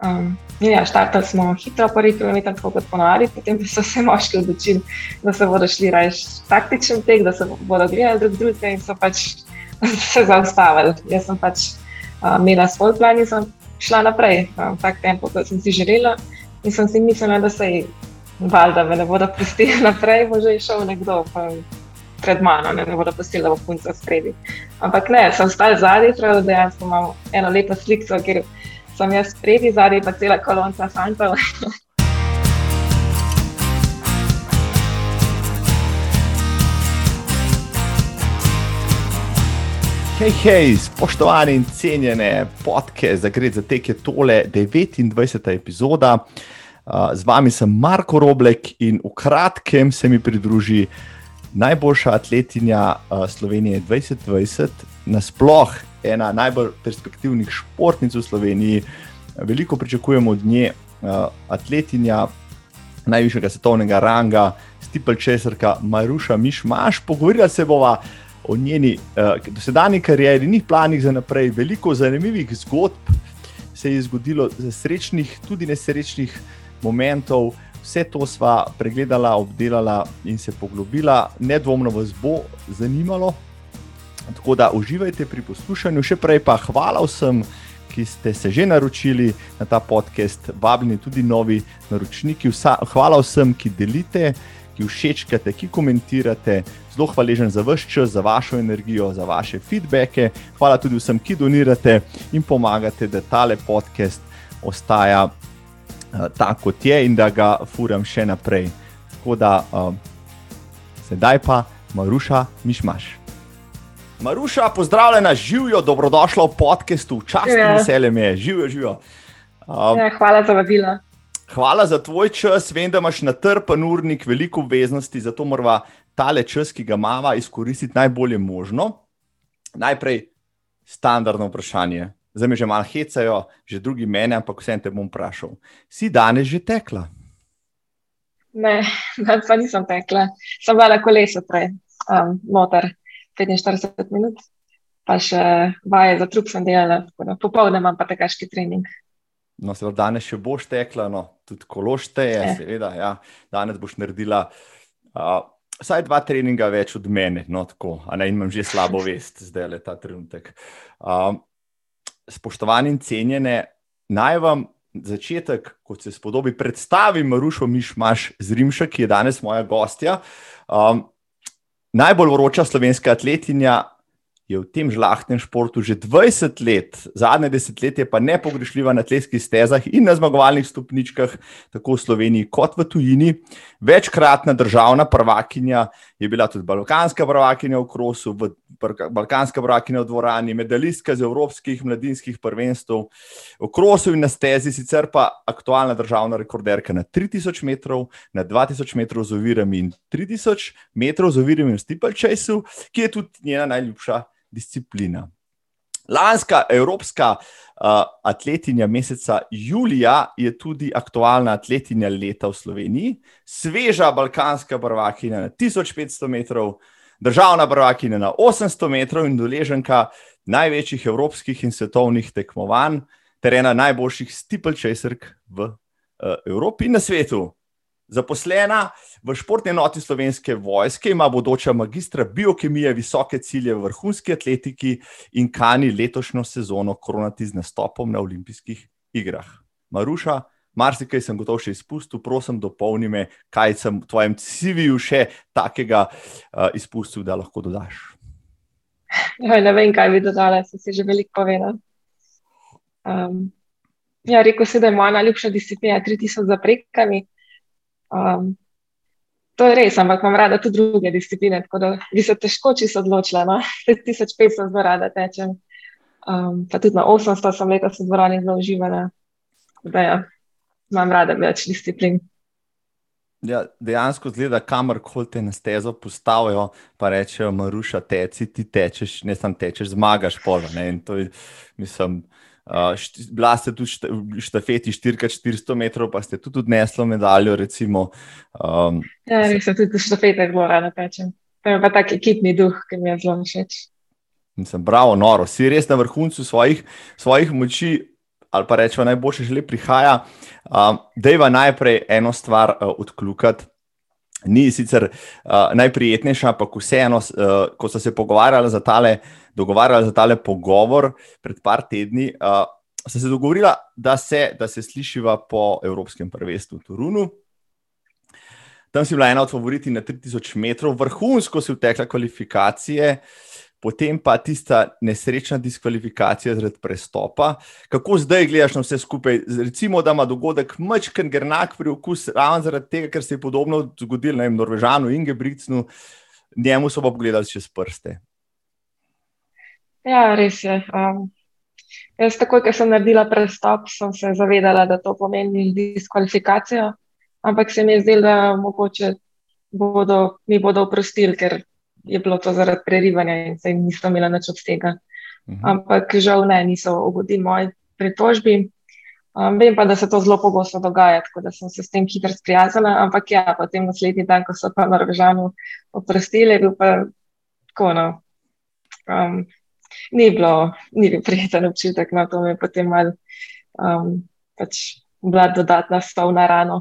Um, ja, štartali smo hitro, prvi kilometer, tako kot ponavadi, potem pa so se moški odločili, da se bodo šli raje taktičen tek, da se bodo gledali drug drugega in so pač se zaustavili. Jaz sem pač uh, imela svoj plan in sem šla naprej, uh, tak tempo, kot sem si želela. In sem si mislila, da se jih valjda ne bodo pustili naprej, bo že šel nekdo. Pred mano, ne, ne bodo pustili, da bo punca spredi. Ampak ne, sem stal zadnji, pravi, da dejansko imam eno lepo sliko, kjer sem jaz spredi, zadnji pa cela kolonca fantov. Hej, hej, spoštovani in cenjene podke, za gre za tek je tole 29. epizoda. Z vami sem Marko Roblek in v kratkem se mi pridruži najboljša atletinja Slovenije 2020, nasploh ena najbolj perspektivnih športnic v Sloveniji. Veliko pričakujemo od nje, uh, atletinja najvišjega svetovnega ranga, stipel česarka Maruša Mišmaš. Pogovorila se bova o njeni uh, dosedanji karieri, njih planih za naprej. Veliko zanimivih zgodb se je zgodilo, srečnih, tudi nesrečnih momentov. Vse to sva pregledala, obdelala in se poglobila. Nedvomno vas bo zanimalo, Tako da uživajte pri poslušanju, še prej pa hvala vsem, ki ste se že naročili na ta podcast, vabljeni tudi novi naročniki. Vsa, hvala vsem, ki delite, ki všečkate, ki komentirate. Zelo hvaležen za vaš čas, za vašo energijo, za vaše feedbacke. Hvala tudi vsem, ki donirate in pomagate, da tale podcast ostaja uh, tako, kot je in da ga furam še naprej. Tako da uh, sedaj pa, Maruša, mišmaš. Maruša, pozdravljena, živijo, dobrodošla v podkastu, čast in ja. veselje mi je, živijo, živijo. Um, ja, hvala za vabilo. Hvala za tvoj čas, vem, da imaš natrpen urnik, veliko obveznosti, zato moramo tale čas, ki ga imamo, izkoristiti najbolje možno. Najprej standardno vprašanje. Zdaj me že malo hecajo, že drugi mene, ampak vse te bom vprašal. Si danes že tekla? Ne, danes pa nisem tekla, sem bila na kolesu prej, um, motor. 45 minut, pa še vaje za trup sem delala, popoldne imam pa tekaški trening. No, seveda, danes še boš tekla, no, tudi kološte je, je. seveda. Ja. Danes boš naredila uh, vsaj dva treninga več od mene, no, tako, a ne imam že slabo vest, zdaj le ta trenutek. Uh, spoštovani in cenjene, naj vam začetek, kot se spodobi, predstavim Marušo Mišmaš z Rimša, ki je danes moja gostja. Um, Najbolj vroča slovenska atletinja je v tem žlahtnem športu že 20 let, zadnje desetletje pa nepogrešljiva na atletskih stezah in na zmagovalnih stopničkah, tako v Sloveniji kot v tujini. Večkratna državna prvakinja je bila tudi balkanska prvakinja v Krosu, v balkanska prvakinja v dvorani, medalistka z evropskih mladinskih prvenstv v Krosu in na stezi, sicer pa aktualna državna rekorderka na 3000 metrov, na 2000 metrov z ovirami in 3000 metrov z ovirami v Stipalčesu, ki je tudi njena najljubša disciplina. Lanska evropska uh, atletinja meseca julija je tudi aktualna atletinja leta v Sloveniji, sveža balkanska prvakinja na 1500 metrov, državna prvakinja na 800 metrov in doleženka največjih evropskih in svetovnih tekmovanj, ter ena najboljših stipelčesrk v uh, Evropi in na svetu. Zaposlena v športni enoti slovenske vojske ima bodoča magistra biokemije visoke cilje v vrhunski atletiki in kani letošnjo sezono koronati z nastopom na olimpijskih igrah. Maruša, marsikaj sem gotov še izpustil, prosim, dopolni me, kaj sem v tvojem CV-ju še takega uh, izpustil, da lahko dodaš. Ja, ne vem, kaj bi dodala, sem si že veliko povedal. Um, ja, rekel si, da je moja najljubša disciplina 3000 zaprekami. Um, to je res, ampak imam rada tudi druge discipline, tako da bi se težko čisto odločila. No? 1500 zelo rada tečem, um, pa tudi na 800 sem letos v dvorani zelo uživala. Da, ja, imam rada več disciplin. Ja, dejansko zgleda, kamor koli te na stezo postavijo, pa rečejo, Maruša, teci, ti tečeš, ne samo tečeš, zmagaš polo. Mislim, Uh, bila ste tudi v štafeti 4x400 metrov, pa ste tudi odnesli medaljo. Recimo, um, ja, res se tudi v štafete zelo rada pečem. To je pa tak ekipni duh, ki mi je zelo všeč. Sem bravo, noro, si res na vrhuncu svojih, svojih moči. ali pa rečemo, najboljše že le prihaja. Uh, Dejva najprej eno stvar uh, odkljukati. Ni sicer uh, najprijetnejša, ampak vseeno, uh, ko so se pogovarjali za tale, dogovarjali za tale pogovor pred par tedni, uh, so se dogovorila, da se, da se slišiva po Evropskem prvenstvu v Turunu. Tam si bila ena od favoriti na 3000 metrov, vrhunsko si vtekla kvalifikacije. Uh, potem pa tista nesrečna diskvalifikacija zaradi prestopa. Kako zdaj gledaš na vse skupaj? Recimo, da ima dogodek mačken grnak pri okusu, ravno zaradi tega, ker se je podobno zgodilo na Norvežanu in Gebricnu, njemu so pa pogledali čez prste. Ja, res je. Um, jaz, takoj, ko sem naredila prestop, sem se zavedala, da to pomeni diskvalifikacijo, ampak se mi je zdelo, da mogoče bodo, mi bodo oprostili, ker je bilo to zaradi prerivanja in se jim niso imeli nič od tega. Uh mhm. -huh. Ampak žal ne, niso ugodili moji pritožbi. Um, vem pa, da se to zelo pogosto dogaja, tako da sem se s tem hitro sprijaznila. Ampak ja, potem naslednji dan, ko so pa na Rožanu oprostili, je bil pa tako. No, um, ni, bilo, ni bil prijeten občutek, no to mi je potem mal um, pač bila dodatna stovna rana.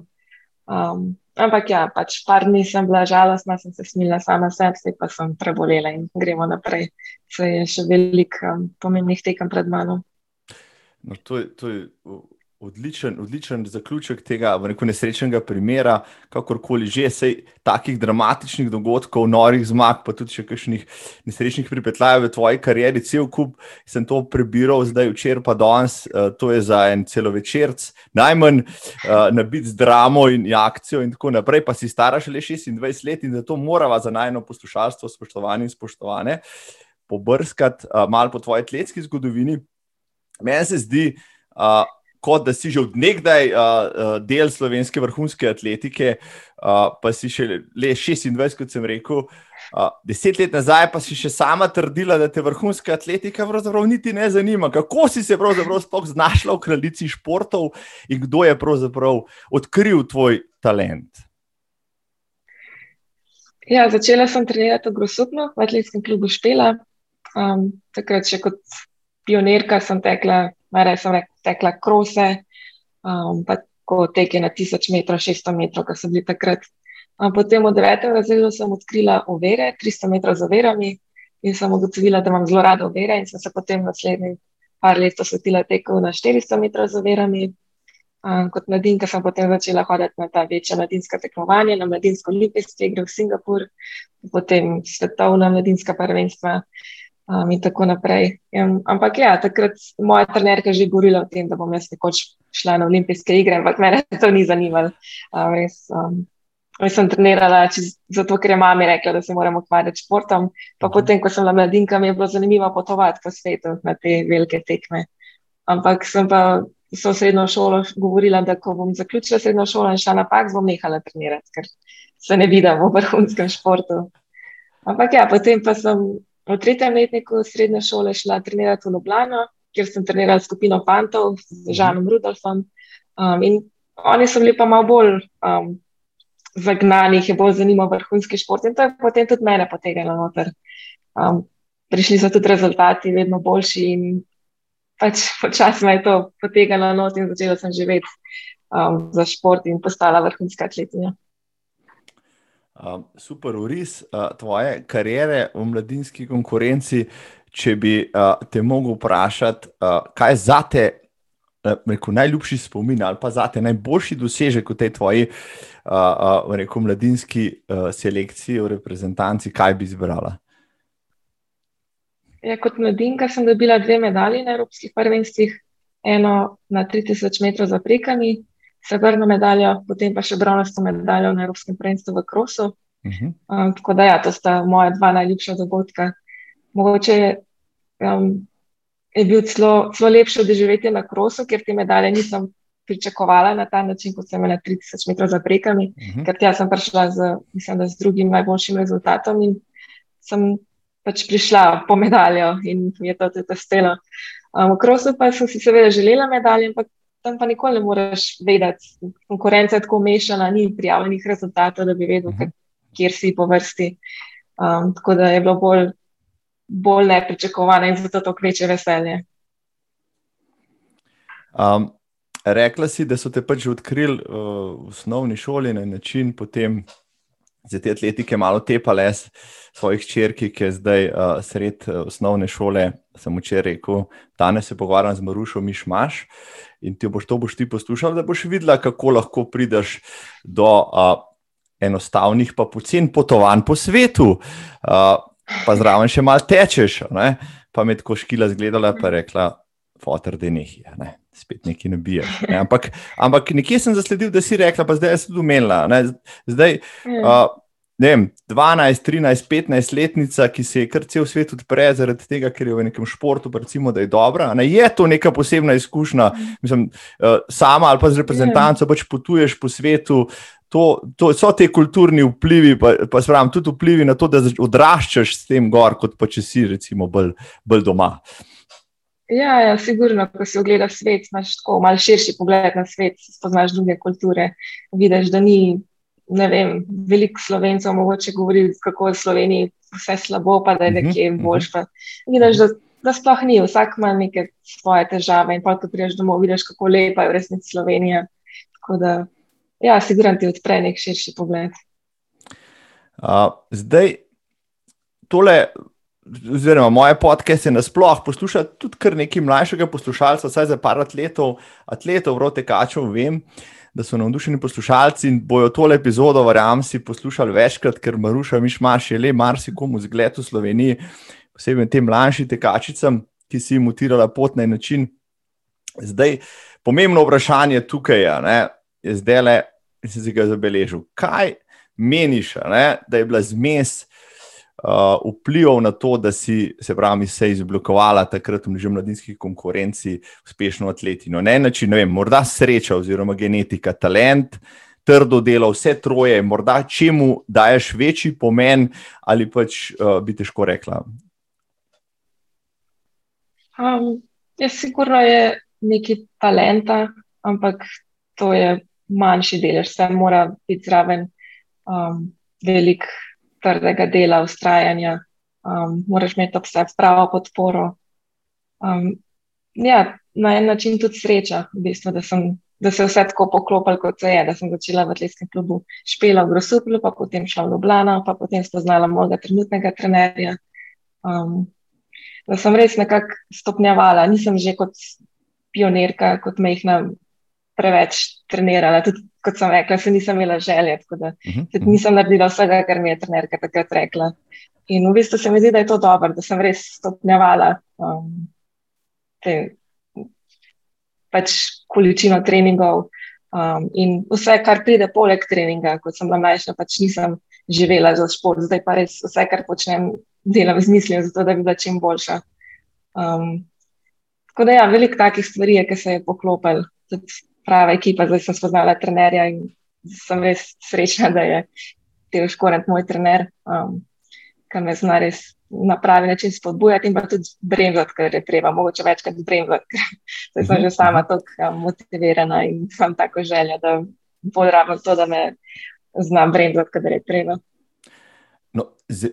Um, Ampak ja, pač par dni sem bila žalostna, sem se smila sama sebi, pa sem prebolela in gremo naprej. Se je še veliko um, pomembnih tekem pred mano. No, to je, to je odličen, odličen zaključek tega nesrečnega primera, kakorkoli že, sej takih dramatičnih dogodkov, norih zmag, pa tudi še kakšnih nesrečnih pripetljajev v tvoji karieri, cel kup sem to prebiral, zdaj včeraj pa danes, uh, to je za en celovečerc, najmanj uh, nabit z dramo in akcijo in tako naprej, pa si stara še le 26 let in zato morava za najno poslušalstvo, spoštovani in spoštovane, pobrskati uh, malo po tvoji atletski zgodovini. Meni se zdi, uh, kot da si že odnegdaj uh, uh, del slovenske vrhunske atletike, uh, pa si še le 26, kot sem rekel. Uh, deset let nazaj pa si še sama trdila, da te vrhunska atletika pravzaprav niti ne zanima. Kako si se pravzaprav znašla v kraljici športov in kdo je pravzaprav odkril tvoj talent? Ja, začela sem trenirati v Grosutnu, v atletskem klubu Štela. Um, takrat še kot pionirka sem tekla Mare sem tekla krose, um, pa ko teke na 1000 metrov, 600 metrov, kar so bili takrat. Um, potem v devetem razredu sem odkrila overe, 300 metrov z overami in sem ugotovila, da imam zelo rada overe in sem se potem naslednjih par let posvetila teku na 400 metrov z overami. Um, kot mladinka sem potem začela hoditi na ta večja mladinska tekmovanja, na mladinsko olimpijske igre v Singapur, potem svetovna mladinska prvenstva um, in tako naprej. Um, ampak ja, takrat moja trenerka že govorila o tem, da bom jaz nekoč šla na olimpijske igre, ampak mene to ni zanimalo. Um, res, um, Jaz sem trenirala čez, zato, ker je mama rekla, da se moramo ukvarjati s športom. Pa mhm. potem, ko sem bila mladinka, mi je bilo zanimivo potovati po svetu na te velike tekme. Ampak sem pa so srednjo šolo govorila, da ko bom zaključila srednjo šolo in šla na pak, bom nehala trenirati, ker se ne vidim v vrhunskem športu. Ampak ja, potem pa sem v tretjem letniku srednje šole šla trenirati v Ljubljano, kjer sem trenirala skupino fantov z Žanom Rudolfom. Um, in oni so bili pa malo bolj um, zagnani, je bolj zanimal vrhunski šport in to je potem tudi mene potegnilo noter. Um, prišli so tudi rezultati, vedno boljši in pač počasi me je to potegnilo noter in začela sem živeti um, za šport in postala vrhunska atletinja. Uh, super uris uh, tvoje kariere v mladinski konkurenci. Če bi uh, te mogel vprašati, uh, kaj je za te uh, najljubši spomin ali pa za te najboljši dosežek v tej tvoji uh, uh, rekel, mladinski uh, selekciji, v reprezentanci, kaj bi izbrala? Ja, kot mladinka sem dobila dve medalje na evropskih prvenstvih, eno na 3000 metrov za prekami, srebrno medaljo, potem pa še bronasto medaljo na Evropskem prvenstvu v Krosu. Uh -huh. um, tako da, ja, to sta moja dva najljubša dogodka. Mogoče um, je bil celo, celo lepše doživeti na Krosu, ker te medalje nisem pričakovala na ta način, kot sem imela 3000 metrov za prekami, uh -huh. ker tja sem prišla z, mislim, da z drugim najboljšim rezultatom in sem pač prišla po medaljo in mi je to tudi uspelo. Um, v Krosu pa sem si seveda želela medalje, ampak tam pa nikoli ne moreš vedeti. Konkurenca je tako mešana, ni prijavljenih rezultatov, da bi vedel, uh mhm. -huh. kjer si po vrsti. Um, tako da je bilo bolj, bolj nepričakovano in zato to kveče veselje. Um, rekla si, da so te pač odkrili uh, v osnovni šoli na način, potem za te atletike malo tepale svojih črki, ki je zdaj uh, sred uh, osnovne šole. Sem včeraj rekel, danes se pogovarjam z Marušo Mišmaš in ti boš to boš ti poslušal, da boš videla, kako lahko prideš do uh, enostavnih, pa pocen potovanj po svetu, uh, pa zraven še malo tečeš. Ne? Pa med koškila zgledala, pa rekla, fotor, da nekaj, ne? spet nekaj ne bije. Ne? Ampak, ampak nekje sem zasledil, da si rekla, pa zdaj si umela. Zdaj, uh, ne vem, 12, 13, 15 letnica, ki se je kar cel svet odpre zaradi tega, ker je v nekem športu, recimo, da je dobra. Ne? Je to neka posebna izkušnja, mislim, uh, sama ali pa z reprezentanco, pač potuješ po svetu. To, to so ti kulturni vplivi, pa, pa spravim, tudi vplivi na to, da odraščaš s tem gor, kot pa če si, recimo, bolj, bolj doma. Ja, ja, sigurno, ko si ogledaš svet, imaš tako malo širši pogled na svet, spoznaš druge kulture. Vidiš, da ni, ne vem, veliko slovencev mogoče govori, kako je v Sloveniji vse slabo, pa da je mhm, nekje boljš. Pa. Vidiš, da, da sploh ni, vsak ima neke svoje težave in pa ko priješ domov, vidiš, kako lepa je v resnici Slovenija. Tako da, ja, sigurno ti odpre nek širši pogled. Uh, zdaj, tole oziroma moje podcaste nasplošno posluša tudi kar nekaj mlajšega poslušalca, vsaj za par atletov, atletov, vrotekačev, vem, da so navdušeni poslušalci in bojo tole epizodo, verjamem, si poslušali večkrat, ker Maruša Mišmaš je le marsikomu zgled v Sloveniji, posebej tem mlajšim tekačicam, ki si jim utirala pot na način. Zdaj, pomembno vprašanje tukaj ne, je zdaj le, in si ga zabeležil. Kaj meniš, ne, da je bila zmes? Uh, vplival na to, da si se, pravi, se izblokovala takrat v že mladinski konkurenci uspešno atletino. Na en način, ne vem, morda sreča oziroma genetika, talent, trdo delo, vse troje, morda čemu daješ večji pomen ali pač uh, bi težko rekla. Um, jaz sigurno je nekaj talenta, ampak to je manjši delež, vse mora biti zraven um, velik trdega dela, ustrajanja, um, moraš imeti ob sebi pravo podporo. Um, ja, na en način tudi sreča, v bistvu, da, sem, da se je vse tako poklopilo, kot se je. Da sem začela v atletskem klubu špela v Grosuplu, pa potem šla v Ljubljana, pa potem spoznala mojega trenutnega trenerja. Um, da sem res nekako stopnjevala, nisem že kot pionirka, kot mehna, preveč trenirala. Tudi kot sem rekla, se nisem imela želje, tako da uh mhm, -huh. Mhm. nisem naredila vsega, kar mi je trenerka takrat rekla. In v bistvu se mi zdi, da je to dobro, da sem res stopnjevala um, te pač količino treningov um, in vse, kar pride poleg treninga. Kot sem bila mlajša, pač nisem živela za šport, zdaj pa res vse, kar počnem, delam z mislijo, zato da bi bila čim boljša. Um, tako da, ja, veliko takih stvari je, ki se je poklopil prava ekipa, zdaj sem spoznala trenerja in sem res srečna, da je Teo Škorent moj trener, um, ki me zna res na pravi način spodbujati in pa tudi bremzati, ker je treba, mogoče večkrat bremzati. Zdaj sem že sama tako um, motivirana in sem tako želja, da podrabim to, da me znam bremzati, kadar je treba. No,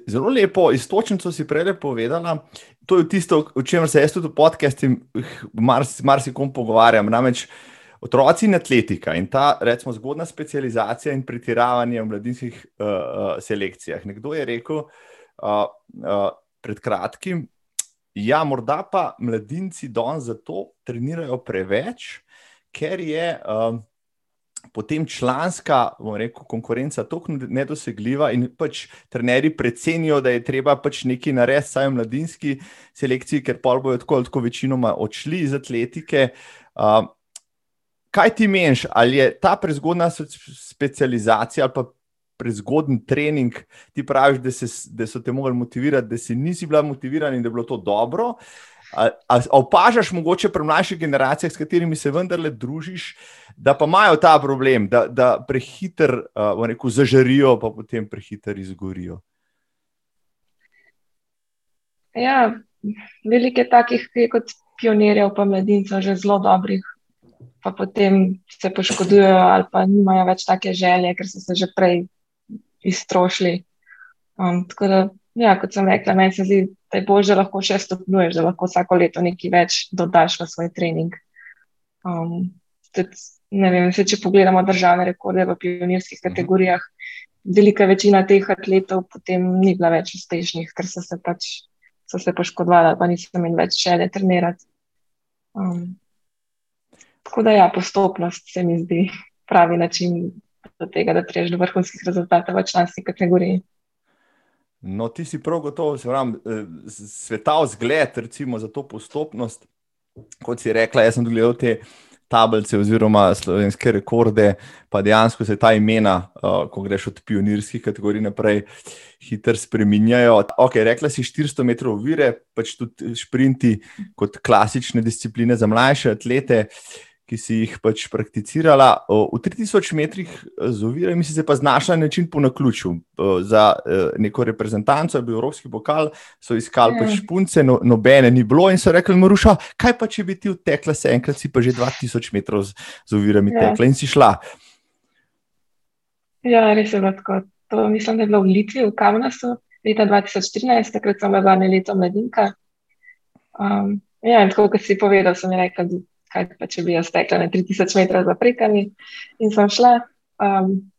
zelo lepo, istočnico si prej povedala. To je tisto, o čemer se jaz tudi v podkastu marsikom mars pogovarjam. Namreč, uh, Otroci in atletika in ta, recimo, zgodna specializacija in pretiravanje v mladinskih uh, selekcijah. Nekdo je rekel uh, uh, pred kratkim, da ja, morda pa mladinci danes zato trenirajo preveč, ker je uh, potem članska rekel, konkurenca tako nedosegljiva in pač trenerji precenijo, da je treba pač nekaj narediti, saj v mladinski selekciji, ker pa bojo tako ali tako večinoma odšli iz atletike. Uh, kaj ti meniš, ali je ta prezgodna specializacija ali pa prezgoden trening, ti praviš, da, se, da so te mogli motivirati, da si nisi bila motivirana in da je bilo to dobro. Ali opažaš mogoče pri mlajših generacijah, s katerimi se vendarle družiš, da pa imajo ta problem, da, da prehiter uh, zažarijo, pa potem prehiter izgorijo? Ja, veliko je takih, ki je kot pionirjev, pa mladincev, že zelo dobrih pa potem se poškodujejo ali pa nimajo več take želje, ker so se že prej iztrošili. Um, tako da, ja, kot sem rekla, meni se zdi, da je bolje, da lahko še stopnjuješ, da lahko vsako leto nekaj več dodaš v svoj trening. Um, tudi, vem, se, če pogledamo državne rekorde v pionirskih Mhm. kategorijah, velika večina teh atletov potem ni bila več uspešnih, ker so se pač so se poškodovali, pa niso imeli več želje trenirati. Um, tako da, ja, postopnost se mi zdi pravi način do tega, da priješ do vrhunskih rezultatov v članski kategoriji. No, ti si prav gotovo, pravi, svetav zgled, recimo, za to postopnost. Kot si rekla, jaz sem gledal te tablice oziroma slovenske rekorde, pa dejansko se ta imena, uh, ko greš od pionirskih kategorij naprej, hitro spreminjajo. Ok, rekla si 400 metrov vire, pač tudi šprinti kot klasične discipline za mlajše atlete. Ki si jih pač prakticirala. V 3000 metrih z ovirami si se pa znašla na način po naključju. Za neko reprezentanco je bil Evropski pokal, so iskali Ja. pač punce, no, nobene ni bilo in so rekli: Maruša, kaj pa če bi ti odtekla se enkrat, si pa že 2000 metrov z, z ovirami Ja. tekla in si šla. Ja, res je bilo tako. To mislim, da je bilo v Litvi, v Kamnasu, leta 2013, takrat sem bila zadnje leto mladinka. Um, ja, in tako kot si povedal, sem rekla, da kaj pa če bi jaz tekla na 3000 metrov za prekami in sem šla. Um,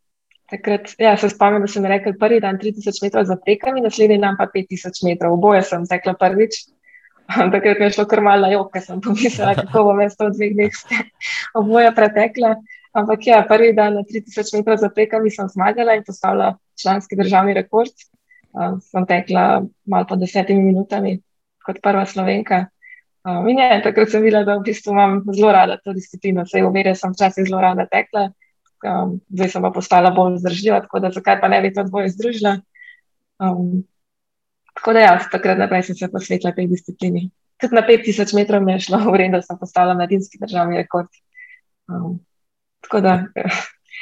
takrat, ja, se spomnim, da sem rekla prvi dan 3000 metrov za prekami, naslednji dan pa 5000 metrov. Oboje sem tekla prvič. Takrat mi je šlo kar malo jok, ker sem pomislila, kako bom jaz to v dveh dneh oboje pretekla. Ampak ja, prvi dan na 3000 metrov za prekami sem zmagala in postavila članski državni rekord. Um, sem tekla malo po desetimi minutami kot prva slovenka. Um, in ja, takrat sem videla, da v bistvu imam zelo rada to disciplino. Sej uverja sem včasih zelo rada tekla, um, zdaj sem pa postala bolj zdržljiva, tako da zakaj pa ne bi to dvoje združila. Um, tako da ja, takrat naprej sem se posvetila tej disciplini. Tudi na 5000 metrov mi je šlo v redu, da sem postavila mladinski državni rekord. Um, tako da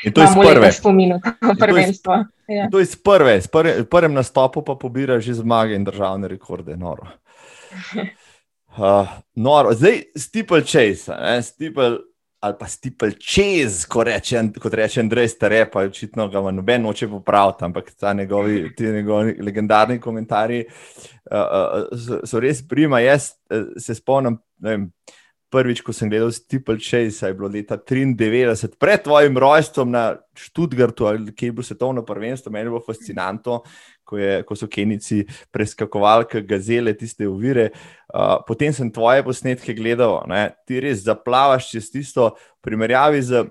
In to je iz prve. spominu, prvenstvo. Ja. To je iz prve, s prve, prvem nastopu pa pobira že zmage in državne rekorde. Noro. Uh, noro. Zdaj, Stipel ne, Stipel ali pa Stipel Chase, ko reče, kot reče Andrej Stare, pa očitno ga noben noče popraviti, ampak njegovi, ti njegovi legendarni komentarji uh, uh, so, so res prima. Jaz uh, se spomnim, vem. Prvič, ko sem gledal Stipel Chase, je bilo leta 93, pred tvojim rojstvom na Študgartu, ki je bilo svetovno prvenstvo, meni je bilo fascinantno, ko, je, ko so Kenici preskakovali, gazele, tiste uvire. Uh, potem sem tvoje posnetke gledal, ne? ti res zaplavaš čez tisto, v primerjavi z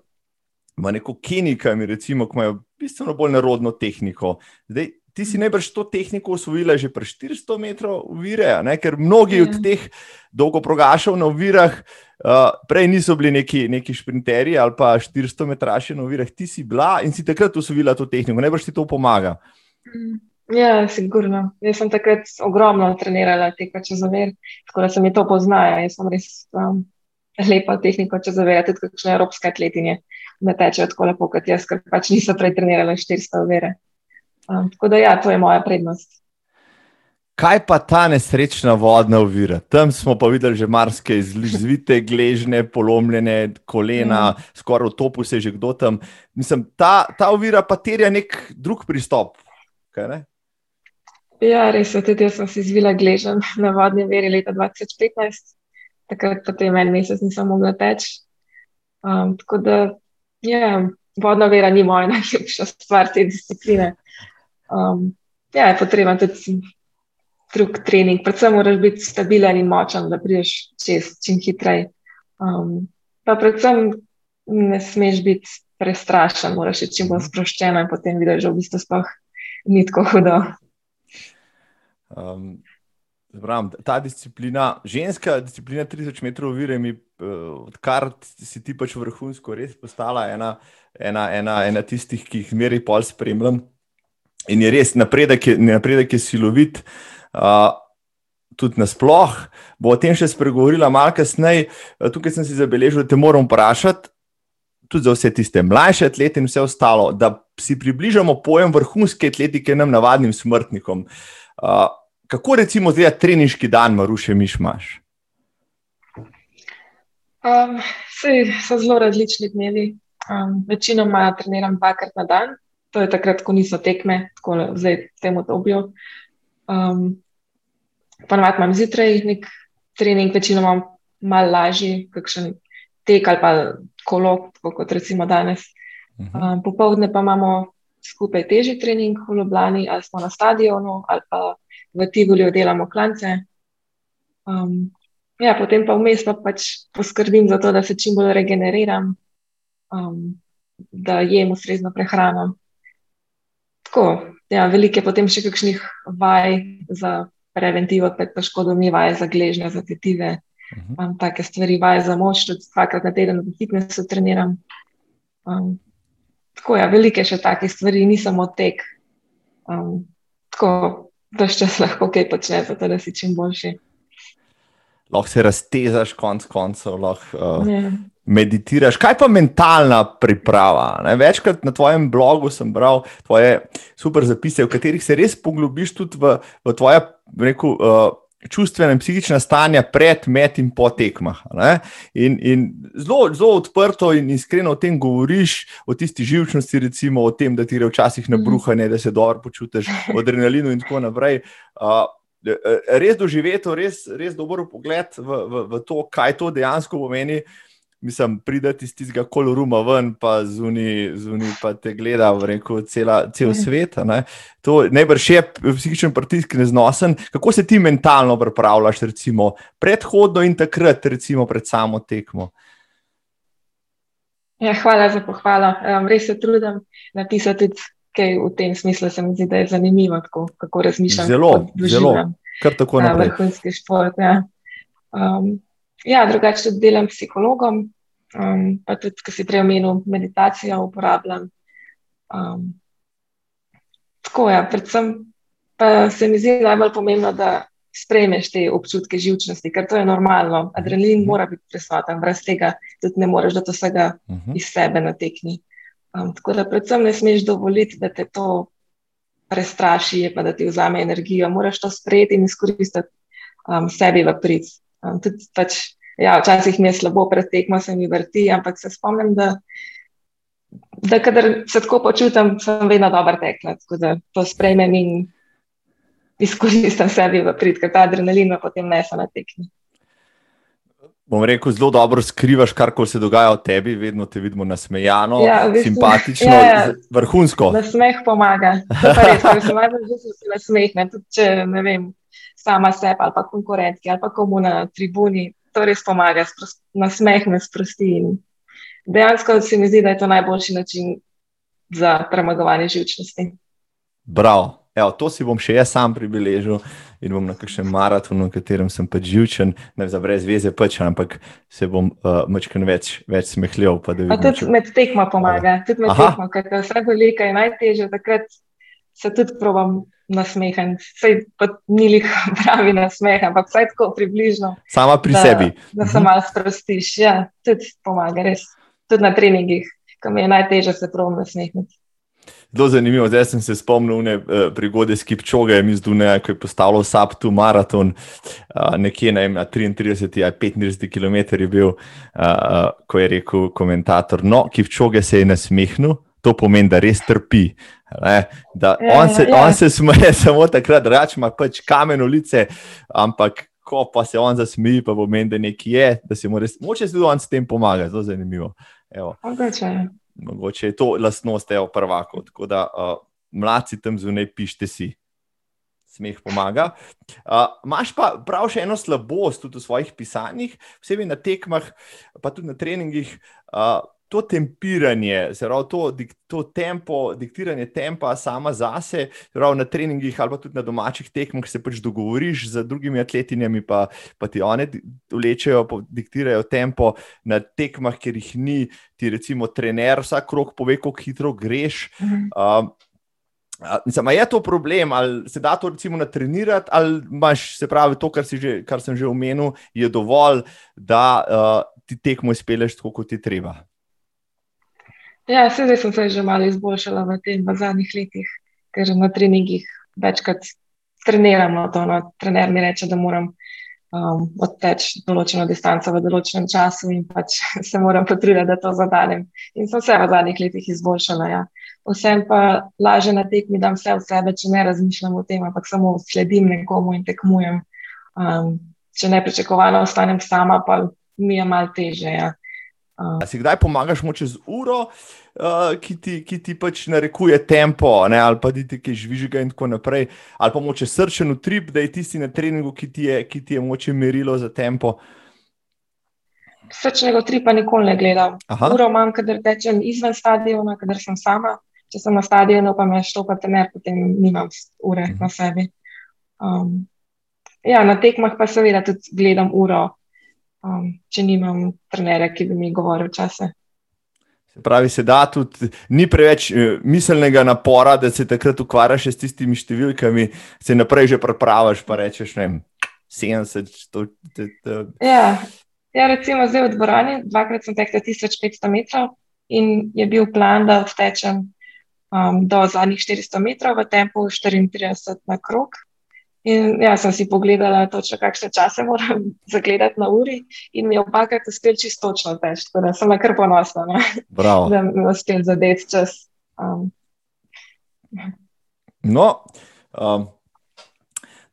neko Kenikami, recimo, ki imajo bistveno bolj narodno tehniko. Zdaj, Ti si najbrž to tehniko usvojila že pri 400 metrov uvire, ne? ker mnogi Ja. od teh dolgoprogašov na uvirah uh, prej niso bili neki, neki šprinterji ali pa 400 metraši na uvirah. Ti si bila in si takrat usvojila to tehniko, najbrž ti to pomaga. Ja, sigurno. Jaz sem takrat ogromno trenirala teka čez ovir, tako da se mi to poznaja. Jaz sem res um, lepa tehniko čez ovir, tudi kakšne evropske atletinje ne tečejo tako lepo kot jaz, ker pač niso prej trenirala 400 ovire. Um, tako da, ja, to je moja prednost. Kaj pa ta nesrečna vodna ovira? Tam smo pa videli že marsikaj, zvite, gležne, polomljene kolena, mm. skoraj v topu se je že kdo tam. Mislim, ta, ta ovira pa terja nek drug pristop. Kaj, ne? Ja, res je, tudi jaz sem si zvila gležen na vodni veri leta 2015, takrat potem en mesec nisem mogla teči. Um, tako da, ja, vodna vera ni moja najljubša stvar te discipline. Um, ja, je potreben tudi drug trening, predvsem moraš biti stabilen in močen, da prideš čez čim hitreje. Um, pa predvsem ne smeš biti prestrašen, moraš biti čim bolj sproščen in potem vidiš, da v bistvu sploh ni tako hudo. Um, Zbram, ta disciplina, ženska disciplina 3000 metrov ovire, mi, odkar si ti pač vrhunsko, res postala ena, ena, ena, ena tistih, ki jih meri pol spremljam. In je res napredek, je, napredek je silovit, uh, tudi nasploh. Bo o tem še spregovorila malo kasneje. Tukaj sem si zabeležil, da te moram vprašati, tudi za vse tiste mlajše atlete in vse ostalo, da si približamo pojem vrhunske atletike nam navadnim smrtnikom. Uh, Kako recimo zdaj treniški dan, Maruše, miš imaš? Um, sej, so zelo različni dnevi. Um, večinoma treniram dvakrat na dan, to je takrat, ko niso tekme, tako zdaj v tem obdobju. Um, Ponovadi imam zjutraj nek trening, večinoma malo lažji, kakšen tek ali pa kolo, kot recimo danes. Um, popovdne pa imamo skupaj težji trening v Ljubljani, ali smo na stadionu, ali pa v Tivoli oddelamo klance. Um, ja, potem pa vmes pa pač poskrbim za to, da se čim bolj regeneriram, um, da jem ustrezno prehrano. Tako, ja, veliko je potem še kakšnih vaj za preventivo pred poškodbami, vaj za gležnje, za tetive. Imam uh -huh. take stvari, vaj za moč, tudi dvakrat na teden v fitnessu treniram. Um, tako ja, velike še take stvari, ni samo tek. Um, tako, da še čas lahko kaj počne, zato da si čim boljši. Lahko se raztezaš, konc koncev, lahko uh, yeah. meditiraš. Kaj pa mentalna priprava? Ne? Večkrat na tvojem blogu sem bral tvoje super zapise, v katerih se res poglobiš tudi v, v tvoje rekel, uh, čustvene in psihične stanja pred, med in po tekmah. In, in zelo, zelo odprto in iskreno o tem govoriš, o tisti živčnosti, recimo o tem, da ti je včasih nabruhanje, da se dobro počutiš, o adrenalinu in tako naprej. Uh, res doživeti, res, res dober pogled v, v, v to, kaj to dejansko pomeni. Mislim, prideti iz tistega koloruma ven, pa zunaj, pa te gleda, reko, cela, cel svet. Ne? To najbrž je psihičen pritisk neznosen. Kako se ti mentalno pripravljaš, recimo predhodno in takrat, recimo pred samo tekmo? Ja, hvala za pohvalo. Um, res se trudim napisati kaj v tem smislu se mi zdi, da je zanimivo, kako, kako razmišljam. Zelo, zelo. Kar tako naprej. Vrhunski šport. Ja, um, ja drugače tudi delam psihologom, um, pa tudi, kar si prej omenil, meditacijo uporabljam. Um, tako je, ja, predvsem pa se mi zdi najbolj pomembno, da sprejmeš te občutke živčnosti, ker to je normalno. Adrenalin uh mhm. -huh. mora biti prisoten, brez tega tudi ne moreš, da to vsega uh mhm. -huh. iz sebe natekni. Um, tako da, predvsem, ne smeš dovoliti, da te to prestraši, pa da ti vzame energijo. Moraš to sprejeti in izkoristiti um, sebi v prid. Um, tudi, pač, ja, včasih mi je slabo, pred tekmo se mi vrti, ampak se spomnim, da, da kadar se tako počutim, sem vedno dober tekla. Tako da to sprejmem in izkoristim sebi v prid, ker ta adrenalin potem nese na tekmi bom rekel, zelo dobro skrivaš, kar se dogaja v tebi, vedno te vidimo nasmejano, ja, simpatično, ja, ja. vrhunsko. Na smeh pomaga. Ker se najbolj že nasmehne, tudi če ne vem, sama sebe ali pa konkurentki ali pa komu na tribuni. To res pomaga, na smeh me sprosti. Dejansko se mi zdi, da je to najboljši način za premagovanje živčnosti. Bravo. Evo, to si bom še jaz sam pribeležil in bom na kakšnem maratonu, v katerem sem pač živčen, ne za brez veze, pač, ampak se bom uh, mačken več, več smehljal. Tudi če... med tekmo pomaga, tudi med tekmo, ker je vse velika in najtežje, takrat se tudi probam nasmehati. Sej pa ni lih pravi nasmeh, ampak vsaj tako približno. Sama pri da, sebi. Da se mhm. malo sprostiš, ja, tudi pomaga, res. Tudi na treningih, kam je najtežje se probam nasmehati. Zelo zanimivo, zdaj sem se spomnil ne, uh, prigode s Kipčogem iz Duneja, ko je postavil SAP-tu maraton, uh, nekje ne, na 33 ali 35 km je bil, uh, ko je rekel komentator, no, Kipčoge se je nasmehnil, to pomeni, da res trpi. Ne, da ja, on, se, ja. on se smeje samo takrat, da ima pač kamen ulice, ampak ko pa se on zasmeji, pa pomeni, da nekje je, da se mu res, moče tudi on s tem pomaga, zelo zanimivo. Mogoče mogoče je to lastnost tega prvaka. Tako da uh, mladci tam zunaj pišete si. Smeh pomaga. Uh, pa prav še eno slabost tudi v svojih pisanjih, posebej na tekmah, pa tudi na treningih. Uh, to tempiranje, zelo to, to tempo, diktiranje tempa sama zase, zelo na treningih ali pa tudi na domačih tekmah se pač dogovoriš z drugimi atletinjami, pa, pa ti one vlečejo, diktirajo tempo na tekmah, ker jih ni, ti recimo trener vsak krok pove, kako hitro greš. Mhm. Um, Mislim, je to problem, ali se da to recimo natrenirati, ali imaš, se pravi, to, kar, že, kar sem že omenil, je dovolj, da uh, ti tekmo izpeleš tako, kot ti treba. Ja, zdaj sem se že malo izboljšala v tem v zadnjih letih, ker na treningih večkrat treniramo to. No. Trener mi reče, da moram um, odteči določeno distanco v določenem času in pač se moram potruditi, da to zadanem. In sem se v zadnjih letih izboljšala. Ja. Vsem pa lažje na tekmi dam vse v sebe, če ne razmišljam o tem, ampak samo sledim nekomu in tekmujem. Um, če ne pričakovano ostanem sama, pa mi je malo teže. Ja. Uh, si kdaj pomagaš moče z uro, uh, ki, ti, ki ti pač narekuje tempo, ne? ali pa ti ki žvižga in tako naprej, ali pa moče srčen utrip, da je tisti na treningu, ki ti je, ki ti je moče merilo za tempo. Srčnega utripa nikoli ne gledam. Aha. Uro imam, kadar tečem izven stadiona, kadar sem sama. Če sem na stadionu, pa me štopa tener, potem nimam ure Mhm. na sebi. Um, ja, na tekmah pa seveda tudi gledam uro, um, če nimam trenera, ki bi mi govoril čase. Se pravi, se da tudi, ni preveč eh, miselnega napora, da se takrat ukvarjaš s tistimi številkami, se naprej že pripravaš, pa rečeš, ne vem, 70, to, to, to. Ja, ja, recimo zdaj v dvorani, dvakrat sem tekel 1500 metrov in je bil plan, da odtečem um, do zadnjih 400 metrov v tempu 34 na krog. In ja, sem si pogledala točno, kakšne čase moram zagledati na uri in mi je opakrat uspel čisto točno teč, tako da sem kar ponosna, no, Bravo. da mi je uspel zadeti čas. Um, No, um,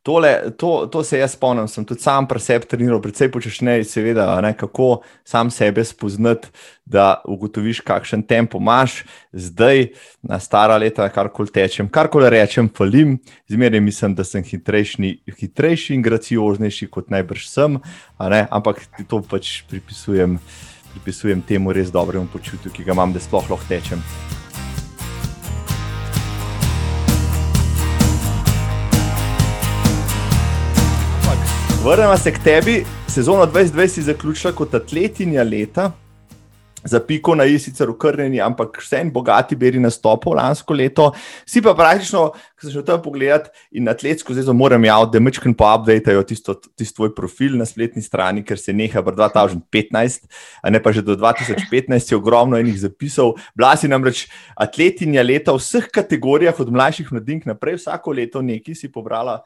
tole, to, to se jaz spomnim, sem tudi sam pri sebi treniral, predvsej počešnej, seveda, ne, kako sam sebe spoznati, da ugotoviš, kakšen tempo imaš. Zdaj, na stara leta, karkoli tečem, karkoli rečem, falim, zmeraj mislim, da sem hitrejši, hitrejši in gracioznejši, kot najbrž sem, ne, ampak to pač pripisujem, pripisujem temu res dobremu počutju, ki ga imam, da sploh lahko tečem. Vrnemo se k tebi. Sezono 2020 si zaključila kot atletinja leta, za piko na i sicer ukrnjeni, ampak vse en bogati beri nastopov lansko leto. Si pa praktično, ko sem šel tam pogledat in atletsko zvezo moram javiti, da mečken pa updatejo tisto, tisto tvoj profil na spletni strani, ker se neha v 2015, a ne pa že do 2015 je ogromno enih zapisov. Bila si namreč atletinja leta v vseh kategorijah, od mlajših mladink naprej, vsako leto nekaj si pobrala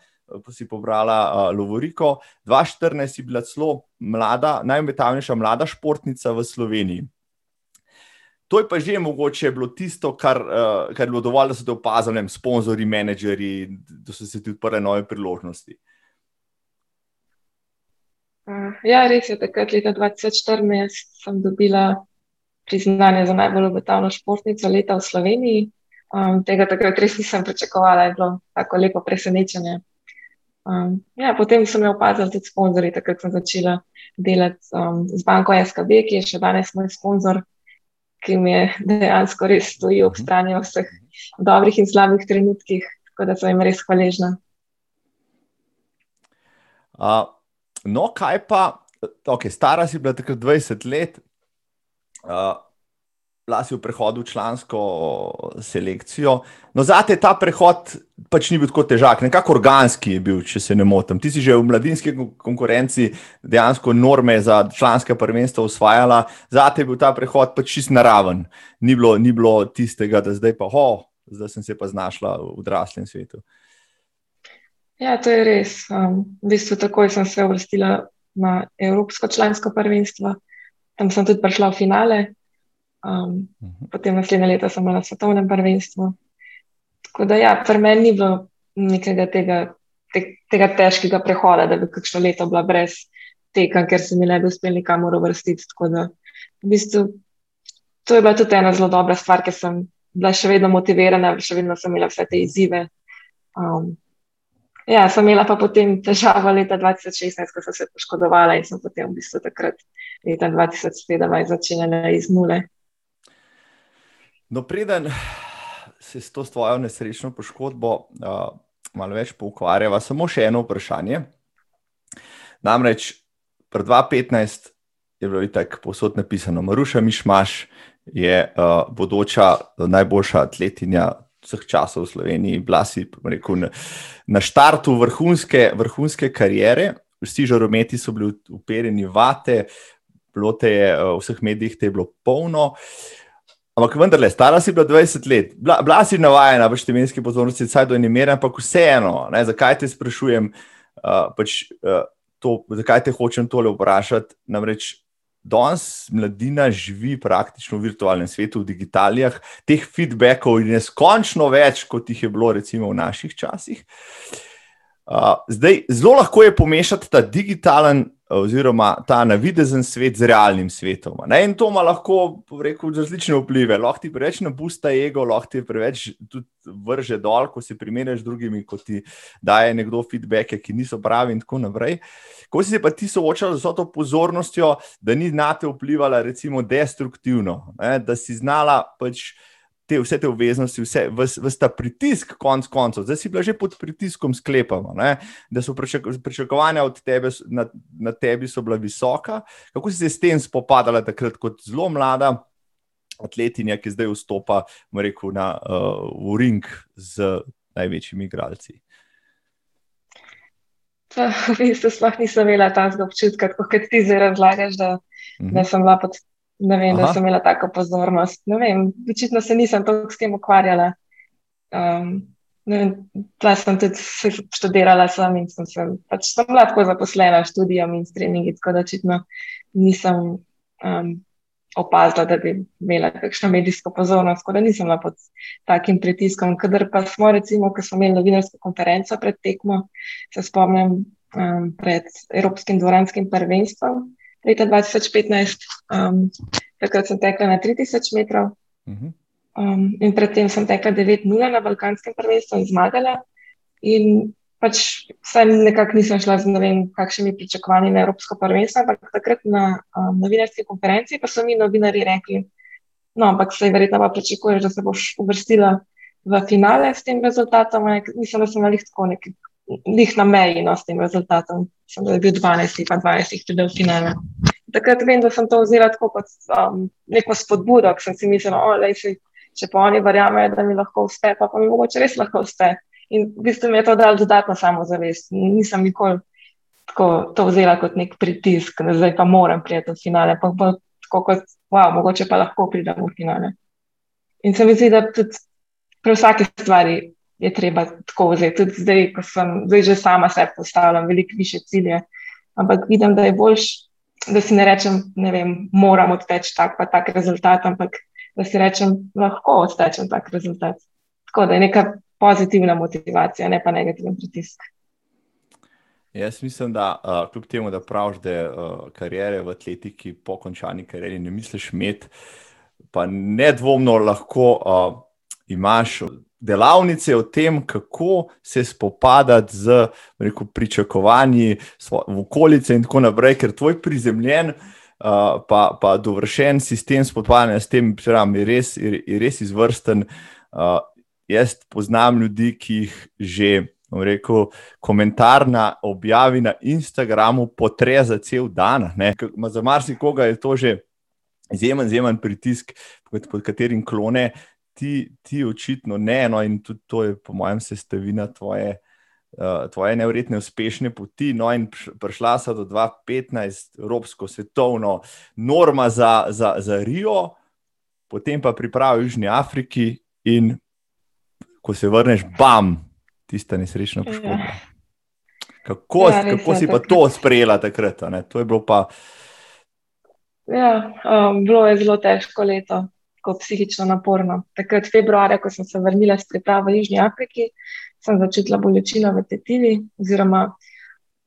si pobrala uh, Lovoriko. 2014 si bila celo mlada, najmetavnejša mlada športnica v Sloveniji. To je pa že mogoče bilo tisto, kar, uh, kar je bilo dovolj, da so te opazili, sponzorji, menedžerji, da so se ti odprle nove priložnosti. uh, ja, res je, takrat leta 2014 sem dobila priznanje za najbolj obetavno športnico leta v Sloveniji. Um, tega takrat res nisem pričakovala, je bilo tako lepo presenečenje. Um, ja, potem so me opazili tudi sponzorji, takrat sem začela delati um, z banko SKB, ki je še danes moj sponzor, ki mi je dejansko res stoji ob strani v vseh dobrih in slabih trenutkih, tako da sem jim res hvaležna. Uh, no, kaj pa, okay, stara si bila takrat 20 let, uh, bila si v prehodu v člansko selekcijo. No, zate ta prehod pač ni bil tako težak, nekako organski je bil, če se ne motim. Ti si že v mladinski konkurenci dejansko norme za članske prvenstva usvajala, zate je bil ta prehod pač čist naraven. Ni bilo, ni bilo tistega, da zdaj pa, ho, zdaj sem se pa znašla v odraslem svetu. Ja, to je res. Um, v bistvu takoj sem se uvrstila na Evropsko člansko prvenstvo, tam sem tudi prišla v finale. Um, uh -huh. Potem naslednje leto sem bila na svetovnem prvenstvu. Tako da, ja, pri meni ni bilo nekega tega, te, tega težkega prehoda, da bi kakšno leto bila brez tekem, ker se mi ne bi uspel nikamor uvrstiti. Tako da, v bistvu, to je bila tudi ena zelo dobra stvar, ker sem bila še vedno motivirana, še vedno sem imela vse te izzive. Um, ja, sem imela pa potem težavo leta 2016, ko sem se poškodovala in sem potem v bistvu takrat leta 2017 začela iz nule. No, preden se s to svojo nesrečno poškodbo uh, malo več poukvarjava, samo še eno vprašanje. Namreč pred 2015 je bilo tako posod napisano, Maruša Mišmaš je uh, bodoča najboljša atletinja vseh časov v Sloveniji, bila si rekel, na, na štartu vrhunske, vrhunske karijere, vsi žarometi so bili uperjeni vate, bilo te je v vseh medijih, te je bilo polno. Ampak vendarle, stara si bila 20 let, bila, bila si navajena v številski pozornosti, saj do ene mere, ampak vseeno, ne, zakaj te sprašujem, uh, pač, uh, to, zakaj te hočem tole vprašati. Namreč danes mladina živi praktično v virtualnem svetu, v digitalijah, teh feedbackov je neskončno več, kot jih je bilo recimo v naših časih. Uh, zdaj, zelo lahko je pomešati ta digitalen oziroma ta navidezen svet z realnim svetom. Ne? In to ima lahko rekel, različne vplive. Lahko ti preveč napusta ego, lahko ti preveč tudi vrže dol, ko se primerjaš z drugimi, ko ti daje nekdo feedback, ki niso pravi in tako naprej. Ko si se pa ti soočal z to pozornostjo, da ni na te vplivala, recimo, destruktivno, ne? da si znala pač te, vse te obveznosti, vse, vse ta pritisk, konc koncev, zdaj si bila že pod pritiskom, sklepamo, ne? da so pričakovanja od tebe na, na tebi so bila visoka. Kako si se s tem spopadala takrat, kot zelo mlada atletinja, ki zdaj vstopa rekel, na, uh, v ring z največjimi igralci? V bistvu sploh nisem imela tega občutka, kot ti zdaj razlagaš, da, uh -huh. da mhm. sem bila pod Ne vem, Aha. da sem imela tako pozornost. Ne vem, očitno se nisem toliko s tem ukvarjala. Um, Tla sem tudi študirala sam in sem, se, pač sem bila tako zaposlena s študijem in s treningi, tako da očitno nisem um, opazila, da bi imela kakšno medijsko pozornost, tako da nisem bila pod takim pritiskom. Kadar pa smo, recimo, ko smo imeli novinarsko konferenco pred tekmo, se spomnim um, pred Evropskim dvoranskim prvenstvom leta 2015, um, takrat sem tekla na 3000 metrov. Mhm. Um, in predtem sem tekla 9-0 na Balkanskem prvenstvu in zmagala. In pač vsem nekako nisem šla z ne vem, kakšnimi pričakovanji na Evropsko prvenstvo, ampak takrat na um, novinarski konferenci pa so mi novinari rekli, no, ampak se verjetno pa pričakuješ, da se boš uvrstila v finale s tem rezultatom. Mislim, da sem na lih tako nekaj njih na meji no, s tem rezultatom. Sem bil 12, pa 20, tudi v finale. Takrat vem, da sem to vzela tako kot um, neko spodbudo, ker sem si mislila, da če pa oni verjamejo, da mi lahko uspe, pa, pa mi mogoče res lahko uspe. In v bistvu mi je to dalo dodatno samozavest. Nisem nikoli tako to vzela kot nek pritisk, da zdaj pa moram priti v finale. Pa bo tako kot, wow, mogoče pa lahko pridem v finale. In se mi zdi, da tudi pri vsaki stvari je treba tako vzeti. Tudi zdaj, ko sem zdaj že sama sebi postavljam veliko više cilje, ampak vidim, da je boljš, da si ne rečem, ne vem, moram odteči tak pa tak rezultat, ampak da si rečem, lahko odtečem tak rezultat. Tako da je neka pozitivna motivacija, ne pa negativen pritisk. Jaz mislim, da uh, kljub temu, da praviš, da je uh, karijere v atletiki po končani karieri ne misliš imeti, pa nedvomno lahko uh, imaš delavnice o tem, kako se spopadati z rekel, pričakovanji v okolice in tako naprej, ker tvoj prizemljen. Uh, pa, pa dovršen sistem spopadanja s tem, pravim, je, je, je res izvrsten. Uh, jaz poznam ljudi, ki jih že, rekel, komentar na objavi na Instagramu potre za cel dan. Za marsikoga je to že izjemen, izjemen pritisk, pod, pod katerim klone ti, ti očitno ne, no, in tudi to je, po mojem, sestavina tvoje, uh, tvoje nevrjetne uspešne poti. No, in prišla si do 2015, Evropsko svetovno norma za, za, za Rio, potem pa pripravi v Južni Afriki, in ko se vrneš, bam, tista nesrečna ja. poškodba. Kako, ja, kako si pa to sprejela takrat? To je bilo pa. Ja, um, bilo je zelo težko leto tako psihično naporno. Takrat, februarja, ko sem se vrnila s pripravo v Južni Afriki, sem začutila bolečino v tetivi, oziroma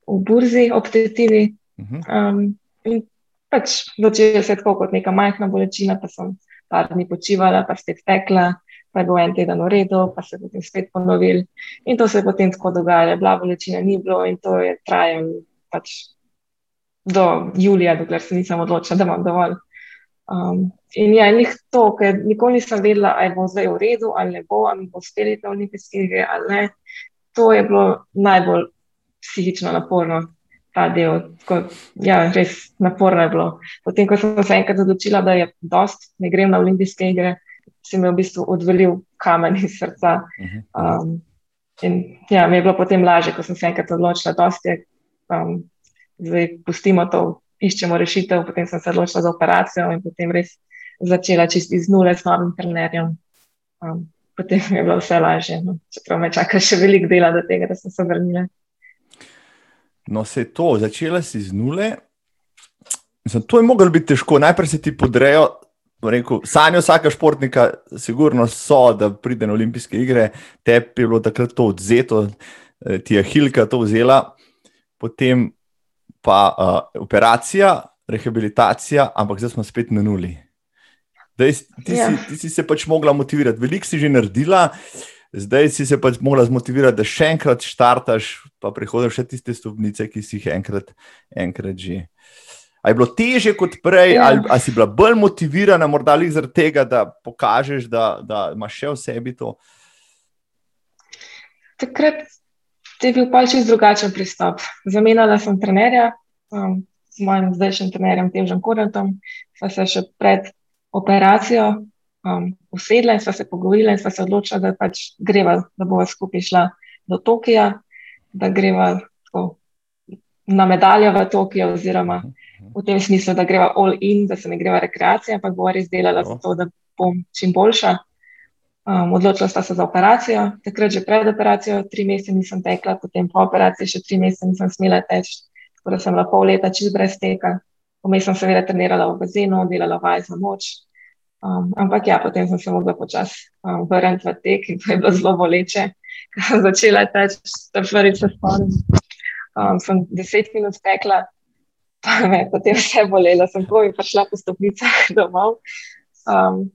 v burzi ob tetivi. Mhm. Um, in pač začela se tako kot neka majhna bolečina, pa sem par dni počivala, pa spet tekla, pa je bil en teden v redu, pa se je potem spet ponovil. In to se je potem tako dogajalo, bila bolečina ni bilo in to je trajalo pač do julija, dokler se nisem odločila, da imam dovolj. Um, in ja, njih to, ker nikoli nisem vedela, ali bo zdaj v redu, ali ne bo, ali bo uspeli na olimpijske igre ali ne. To je bilo najbolj psihično naporno, ta del. Tako, ja, res naporno je bilo. Potem, ko sem se enkrat odločila, da je dost, ne grem na olimpijske igre, se mi je v bistvu odvalil kamen iz srca. Mhm. Um, in ja, mi je bilo potem lažje, ko sem se enkrat odločila, da je. Um, zdaj pustimo to iščemo rešitev, potem sem se odločila za operacijo in potem res začela čisti z nule s novim trenerjem. Um, potem je bilo vse lažje, no. čeprav me čaka še veliko dela do tega, da sem se vrnila. No, se je to, začela si z nule. Mislim, to je moglo biti težko. Najprej se ti podrejo. Sanje vsaka športnika, sigurno so, da pride na olimpijske igre, tebi je bilo takrat to odzeto, eh, ti je Hilka to vzela, potem pa uh, operacija, rehabilitacija, ampak zdaj smo spet na nuli. Dej, ti, ja. si, ti si se pač mogla motivirati, veliko si že naredila, zdaj si se pač mogla zmotivirati, da še enkrat štartaš, pa prihodiš še tiste stopnice, ki si jih enkrat, enkrat že. A je bilo teže kot prej, ja. ali, ali si bila bolj motivirana, morda ali zaradi tega, da pokažeš, da, da imaš še v sebi to? Takrat je bil pač čez drugačen pristop. Zamenjala sem trenerja um, z mojim zdajšnjim trenerjem, Težem Korentom, sva se še pred operacijo um, usedla in sva se pogovorila in sva se odločila, da pač greva, da bova skupaj šla do Tokija, da greva tako, na medaljo v Tokio oziroma. V tem smislu, da greva all in, da se ne greva rekreacija, ampak bo res delala za to, da bom čim boljša. Um, odločila sta se za operacijo, takrat že pred operacijo, tri mesece nisem tekla, potem po operaciji še tri mesece nisem smela teči, tako da sem bila pol leta čist brez teka. Vmes sem seveda trenirala v bazenu, delala vaj za moč. Um, ampak ja, potem sem se mogla počasi um, vrniti v tek in to je bilo zelo boleče, ker sem začela teči, da prvič se spomnim. Um, sem deset minut tekla, pa me je potem vse bolelo, sem ko bi prišla po stopnicah domov. Um,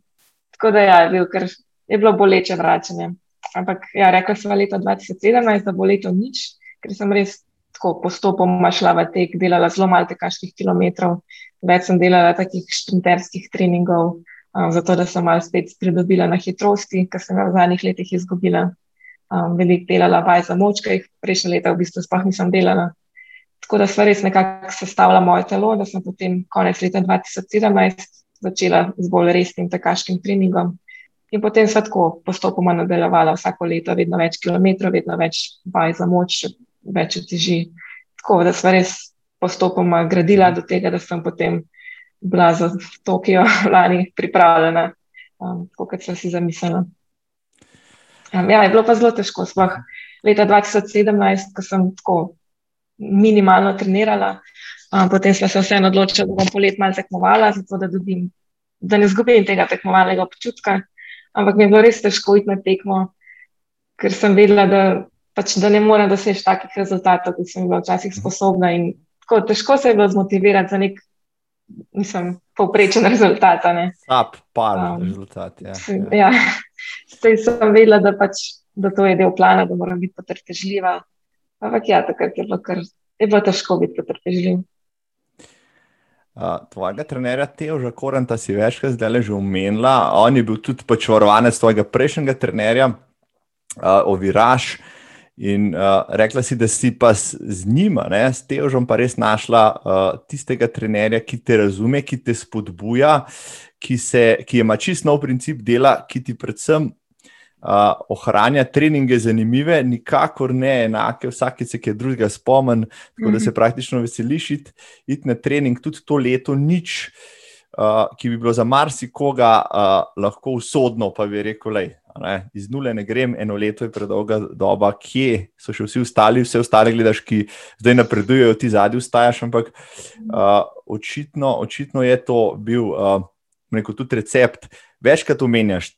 tako da ja, je, bil, kar, je bilo boleče vračanje. Ampak ja, rekla sem leta 2017, da bo leto nič, ker sem res tako postopoma šla v tek, delala zelo malo tekaških kilometrov, več sem delala takih šprinterskih treningov, um, zato da sem malo spet pridobila na hitrosti, ker sem v zadnjih letih izgubila. Um, veliko delala vaj za moč, ki jih prejšnje leta v bistvu sploh nisem delala. Tako da sem res nekako sestavila moje telo, da sem potem konec leta 2017 začela z bolj resnim tekaškim treningom. In potem sem tako postopoma nadaljevala vsako leto, vedno več kilometrov, vedno več vaj za moč, več teži. Tako da sem res postopoma gradila do tega, da sem potem bila za Tokio lani pripravljena, um, kot sem si zamislila. Um, ja, je bilo pa zelo težko. Sploh leta 2017, ko sem tako minimalno trenirala. Um, potem smo se vseeno odločili, da bom polet malo tekmovala, zato da, dobim, da ne izgubim tega tekmovalnega občutka. Ampak mi je bilo res težko iti na tekmo, ker sem vedela, da, pač, da ne morem doseči takih rezultatov, kot sem bila včasih mhm. sposobna. Tako, težko se je bilo zmotivirati za nek, mislim, povprečen rezultat. Sap, par um, rezultat. Ja, ja. ja. sem vedela, da, pač, da to je del plana, da moram biti potrpežljiva. Ampak ja, takrat je bilo, kar, je bilo težko biti potrpežljiv. Uh, tvojega trenerja Teoža Koranta si večkrat zdaj že omenila. On je bil tudi pač varovanec tvojega prejšnjega trenerja, uh, Oviraš. In uh, rekla si, da si pa z, z njima, ne, s Teožom, pa res našla uh, tistega trenerja, ki te razume, ki te spodbuja, ki, se, ki ima čisto nov princip dela, ki ti predvsem uh, ohranja treninge zanimive, nikakor ne enake, vsake se kaj drugega spomni, tako da se mhm. praktično veseliš iti it na trening tudi to leto, nič, uh, ki bi bilo za marsikoga uh, lahko usodno, pa bi rekel, lej, ne, iz nule ne grem, eno leto je predolga doba, kje so še vsi ostali, vse ostale gledaš, ki zdaj napredujejo, ti zadnji ustajaš, ampak uh, očitno, očitno je to bil. Uh, Neko tudi recept, večkrat omenjaš,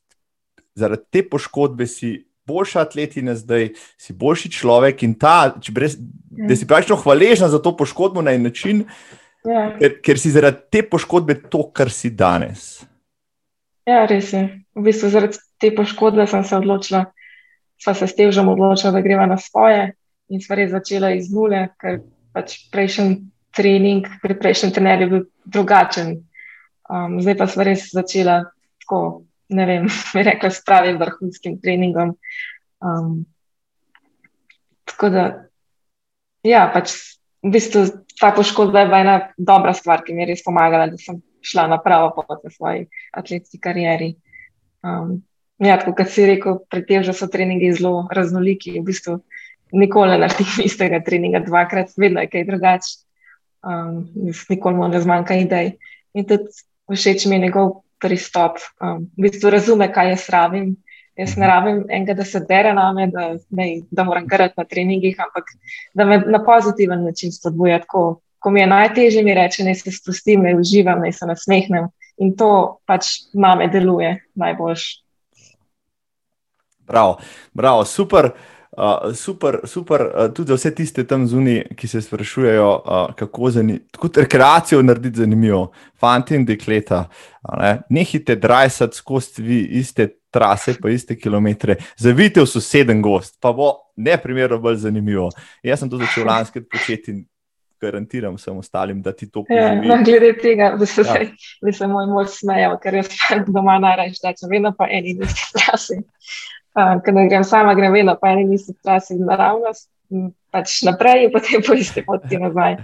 zaradi te poškodbe si boljša atletina zdaj, si boljši človek in ta, brez, da si praktično hvaležna za to poškodbo na en način, ja. ker, ker si zaradi te poškodbe to, kar si danes. Ja, res je. V bistvu zaradi te poškodbe sem se odločila, sva se s že odločila, da greva na svoje in sva res začela iz nule, ker pač prejšnji trening, pri prejšnjem trenerju bil drugačen. Um, zdaj pa sva res začela tako ne vem, rekla, s pravim vrhunskim treningom. Um, tako da, ja, pač v bistvu ta poškodba je bila ena dobra stvar, ki mi je res pomagala, da sem šla na pravo pot v svoji atletski karieri. Um, ja, tako kot si rekel, predtem že so treningi zelo raznoliki, v bistvu nikoli ne naredim istega treninga dvakrat, vedno je kaj drugače. Um, nikoli mu ne zmanjka idej. In tudi všeč mi je njegov pristop. Um, v bistvu razume, kaj jaz rabim. Jaz ne mhm. rabim enega, da se dere na me, da, ne, da moram karati na treningih, ampak da me na pozitiven način spodbuja. Tako, ko mi je najtežje, mi reče, da se spustim, da uživam, da se nasmehnem. In to pač name deluje najboljš. Bravo, bravo, super. Uh, super, super, uh, tudi za vse tiste tam zunaj, ki se sprašujejo, uh, kako zanimivo, rekreacijo narediti zanimivo, fanti in dekleta. Ne? Nehite drajsati skozi vi iste trase, pa iste kilometre, zavite v soseden gost, pa bo ne primerno bolj zanimivo. Jaz sem to začel lansko početi in garantiram vsem ostalim, da ti to pomeni. Ja, no, glede tega, da se, ja. se, se moj mož smeje, ker jaz doma najraje štačem, vedno pa eni in iste trase. Uh, Ker grem sama, grem vedno po eni isti trasi naravnost, pač naprej, in potem po isti poti nazaj.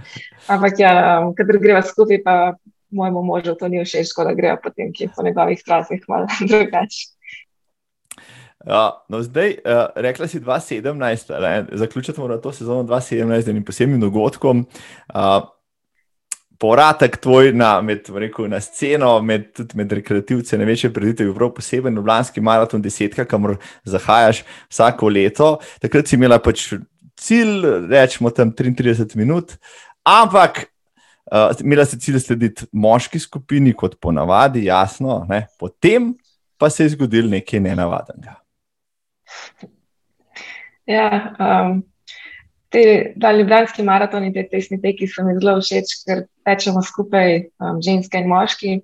Ampak, ja, um, kader greva skupaj, pa mojemu možu to ni všeč, da grejo potem, ki po njegovih trasih malo drugače. Ja, no, zdaj, uh, rekla si 2017, zaključujemo to sezono 2017 in posebnim dogodkom. Uh, povratek tvoj na, med, rekel, na sceno, med, tudi med rekreativce, ne veš, predvideti, prav poseben Ljubljanski maraton, desetka, kamor zahajaš vsako leto. Takrat si imela pač cilj, rečemo tam 33 minut, ampak uh, imela si cilj slediti moški skupini, kot ponavadi, jasno, ne? potem pa se je zgodil nekaj nenavadnega. Ja, um, te, ta ljubljanski maraton in te tesni teki so mi zelo všeč, ker tečemo skupaj, um, ženske in moški.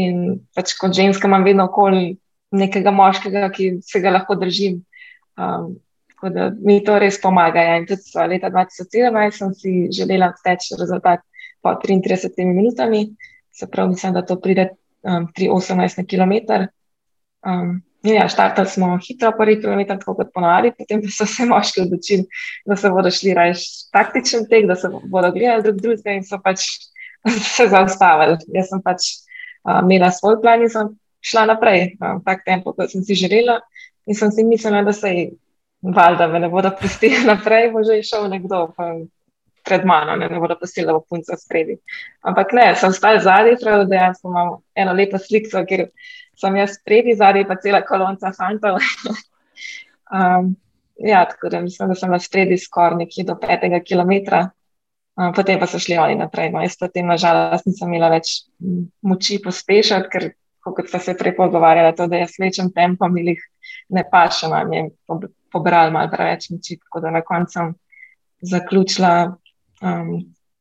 In pač kot ženska imam vedno okoli nekega moškega, ki se ga lahko držim. Um, tako da mi to res pomaga. Ja. In tudi leta 2017 sem si želela teči rezultat po 33 minutami, se pravi, mislim, da to pride um, 3,18 km. Um, Ja, štartali smo hitro, prvi kilometer, tako kot ponovadi, potem pa so se moški odločili, da se bodo šli raje taktičen tek, da se bodo gledali drug drugega in so pač se zaustavili. Jaz sem pač uh, imela svoj plan in sem šla naprej, uh, tak tempo, kot sem si želela. In sem si mislila, da se jim valjda ne bodo pustili naprej, bo že šel nekdo pred mano, ne, ne bodo pustili, da bo punca spredi. Ampak ne, sem stala zadnji, prav dejansko imam eno lepo sliko, kjer sem jaz spredi, zadnji pa cela kolonca fantov. um, ja, tako da mislim, da sem na spredi skoraj nekje do petega kilometra. Um, potem pa so šli oni naprej. No, jaz potem, nažalost, nisem imela več moči pospešati, ker, kot so se prej pogovarjali, to, da jaz večjem tempom jih ne pašem, ali jim pobrali malo preveč moči. Tako da na koncu sem zaključila um,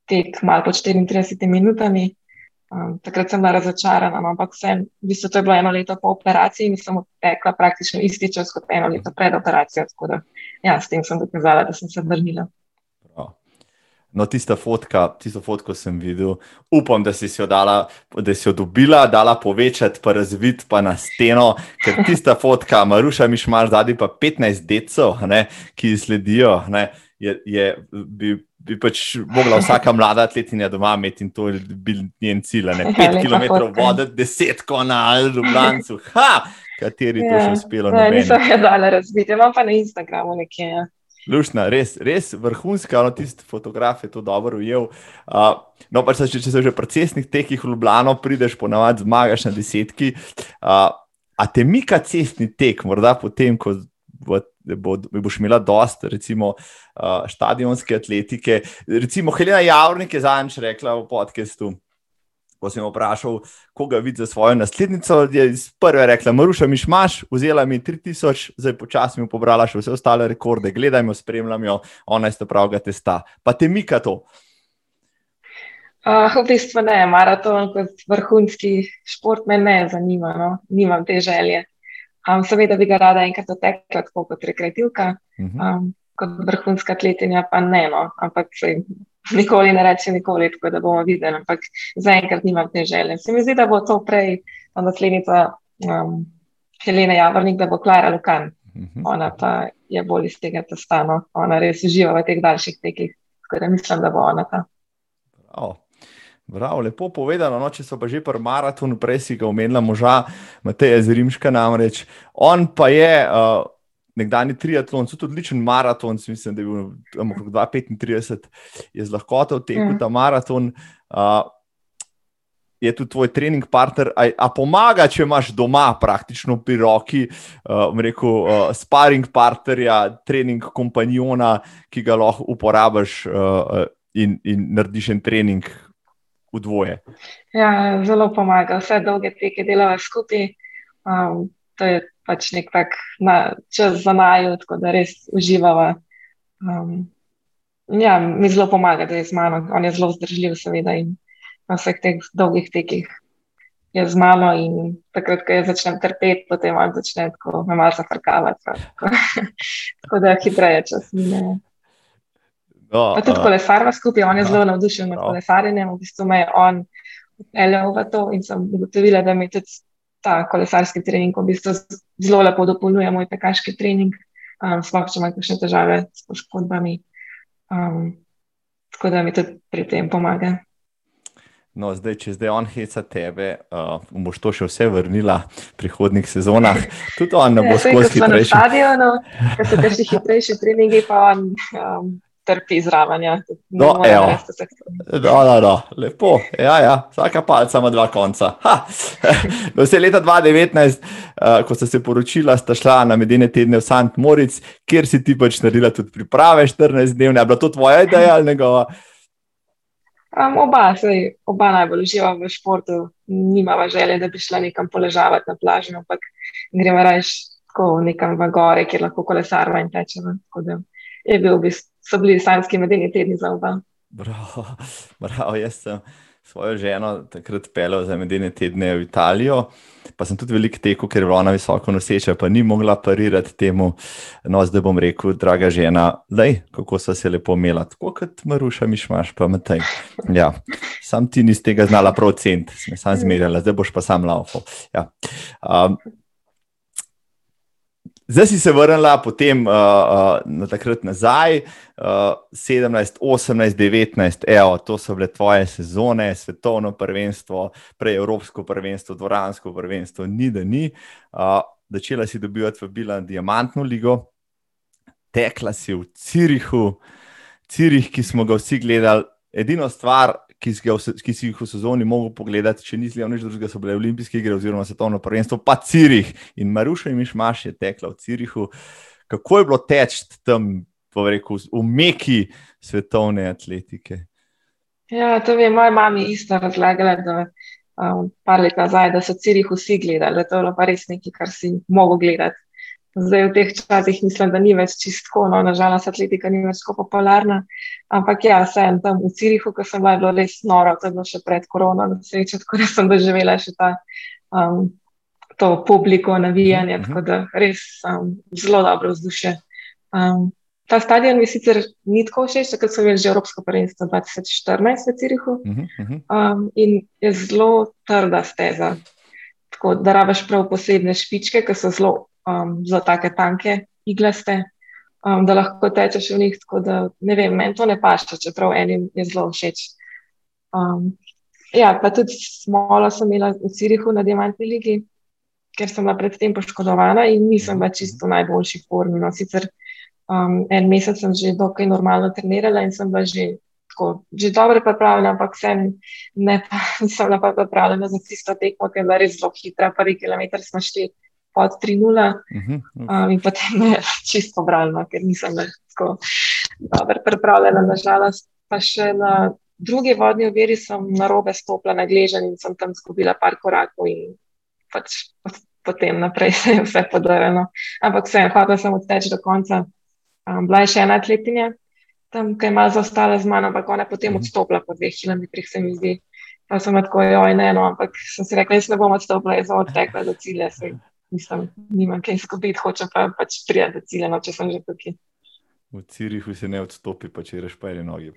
tek malo po 34 minutami. Um, takrat sem bila razočarana, no, ampak vsem, v bistvu to je bilo eno leto po operaciji in sem odtekla praktično isti čas kot eno leto pred operacijo. Tako da, ja, s tem sem dokazala, da sem se vrnila. No, tista fotka, tisto fotko sem videl, upam, da si jo dala, da si jo dobila, dala povečati, pa razviti pa na steno, ker tista fotka, Maruša, miš imaš zadnji pa 15 decov, ki sledijo, ne, je, je, bi bi pač mogla vsaka mlada atletinja doma imeti in to je bil njen cilj. Ne? Pet km vode, deset konal, Ljubljana, ha, kateri ja. to še uspelo. Ja, nisem ga dala razviti, imam pa na Instagramu nekje. Ja. Lušna, res, res vrhunska, no, tisti fotograf je to dobro ujel. Uh, no, pa če, če se že pri cestnih tekih v Ljubljano prideš, ponavadi zmagaš na desetki. Uh, a te mika cestni tek, morda potem, ko bo, boš imela dosta, recimo, uh, stadionske atletike. Recimo, Helena Javornik je zadnjič rekla v podkastu. Ko sem vprašal, koga vidi za svojo naslednico, je iz prve rekla: Maruša, miš imaš, vzela mi 3000, zdaj počasi mi pobrala še vse ostale rekorde, gledajmo, spremljamo, ona je sta pravega testa. Pa te mika to. Uh, v bistvu ne, maraton kot vrhunski šport me ne zanima, no? nimam te želje. Um, seveda bi ga rada enkrat otekla, tako kot rekreativka, um, kot vrhunska atletinja, pa ne, no. ampak se nikoli ne reče, nikoli, tako da bomo videli. Ampak zaenkrat nimam te želje. Se mi zdi, da bo to prej naslednica um, Helena Javornik, da bo Klara Lukan. Mhm. Ona pa je bolj iz tega stano, ona res uživa v teh daljših tekih. Tako da mislim, da bo ona ta. Oh. Prav, lepo povedano, no, če so pa že pri maratonu, prej si ga omenila, moža Mateja Zrimška namreč. On pa je uh, nekdani triatlon, tudi odličen maraton, mislim, da je bil okrog 2,35, je z lahkoto tekel mm. ta maraton. Uh, Je tudi tvoj trening partner, a, a pomaga, če imaš doma praktično pri roki, uh, rekel, uh, sparing partnerja, trening kompanjona, ki ga lahko uporabiš uh, in, in narediš en trening v dvoje. Ja, zelo pomaga, vse dolge teke delava skupaj. Um, to je pač nek tak na, čas za naju, tako da res uživava. Um, ja, mi zelo pomaga, da je z mano. On je zelo zdržljiv, seveda, in na vseh teh dolgih tekih je z mano. In takrat, ko je začnem trpeti, potem on začne tako me malo zafrkavati. Tako, tako da hitreje čas mine. No, tudi uh, kolesarva skupaj, on je no, zelo navdušen nad no. kolesarjenjem, v bistvu me je on peljal v to in sem ugotovila, da mi tudi ta kolesarski trening v bistvu zelo lepo dopolnjuje moj pekaški trening, um, sploh če imam kakšne težave s poškodbami. Um, tako da mi tudi pri tem pomaga. No, zdaj, če zdaj on heca tebe, uh, boš to še vse vrnila v prihodnih sezonah. Tudi on ne bo skozi hitrejši. Na stadionu, ker so težki hitrejši treningi, pa on um, trpi zraven. Ja. No, no, no, no, lepo. Ja, ja. Vsaka palca ima dva konca. No, vse leta 2019, uh, ko sta se poročila, sta šla na medene tedne v St. Moritz, kjer si ti pač naredila tudi priprave 14 dni. Je bila to tvoja ideja ali njegova? Um, oba, sej, oba najbolj uživamo v športu, nimamo želje, da bi šla nekam poležavati na plaži, ampak gremo raje tako nekam v gore, kjer lahko kolesarva in tečemo. Je bil v bistvu, so bili sanjski medeni tedni za oba. Bravo, bravo, jaz sem svojo ženo takrat pelil za medene tedne v Italijo. Pa sem tudi veliko tekel, ker je bila ona visoko noseča, pa ni mogla parirati temu. No, zdaj bom rekel, draga žena, lej, kako so se lepo imela, tako kot Maruša, miš imaš, pa metaj. Ja, sam ti nisi tega znala prav cent, sem sam zmerjala, zdaj boš pa sam laufal. Ja. Um, Zdaj si se vrnila, potem uh, uh, na takrat nazaj, uh, 17, 18, 19, evo, to so bile tvoje sezone, svetovno prvenstvo, prej Evropsko prvenstvo, Dvoransko prvenstvo, ni da ni. Uh, začela si dobivati v Bilan Diamantno ligo, tekla si v Cirihu, Cirih, ki smo ga vsi gledali. Edino stvar, ki si, ga, ki si jih v sezoni mogel pogledati, če nisi imel nič drugega, so bile olimpijske igre oziroma svetovno prvenstvo, pa Cirih in Maruša in Mišmaš je tekla v Cirihu. Kako je bilo teči tam, rekel, v meki svetovne atletike? Ja, to je moja mama isto razlagala, da um, par let nazaj, da so Cirih vsi gledali, da to je bilo pa res nekaj, kar si mogel gledati. Zdaj v teh časih mislim, da ni več čistko, no, nažalost, atletika ni več tako popularna. Ampak ja, sem tam v Cirihu, ko sem bila res nora, to je bilo še pred korono, na srečo, tako da sem doživela še ta, um, to publiko, navijanje, tako da res um, zelo dobro vzdušje. Um, ta stadion mi sicer ni tako všeč, ker sem imela že Evropsko prvenstvo 2014 v Cirihu um, in je zelo trda steza. Tako da rabaš prav posebne špičke, ki so zelo um, za take tanke iglaste, um, da lahko tečeš v njih. Tako da ne vem, meni to ne paše, čeprav enim je zelo všeč. Um, ja, pa tudi smolo sem imela v Cirihu na Diamantni ligi, ker sem bila predtem poškodovana in nisem več čisto v najboljši formi. No, sicer um, en mesec sem že dokaj normalno trenirala in sem bila že. Tako, že dobro pripravljena, ampak sem ne, pa, nisem bila pripravljena za tisto tekmo, ki je bila res zelo hitra. Prvi kilometr smo šli pod 3-0, mhm, um, in potem je čisto bralno, ker nisem tako dobro pripravljena, nažalost. Pa še na drugi vodni oviri sem na robe stopila na gležen in sem tam izgubila par korakov, in pač potem naprej se je vse podarilo. Ampak vse, hvala sem odteč do konca. Um, bila je še ena atletinja, tam, ki je malo zaostala z mano, ampak ona je potem mhm. odstopila po dveh kilometrih, se mi zdi. Pa sem tako, joj, ne, no, ampak sem si rekla, jaz ne bom odstopila, jaz sem odtekla do cilja. Sej mislim, nimam kaj izgubiti, hočem pa pač prijeti do cilja, no, če sem že tukaj. V Cirihu se ne odstopi, pa če reš pa ene noge.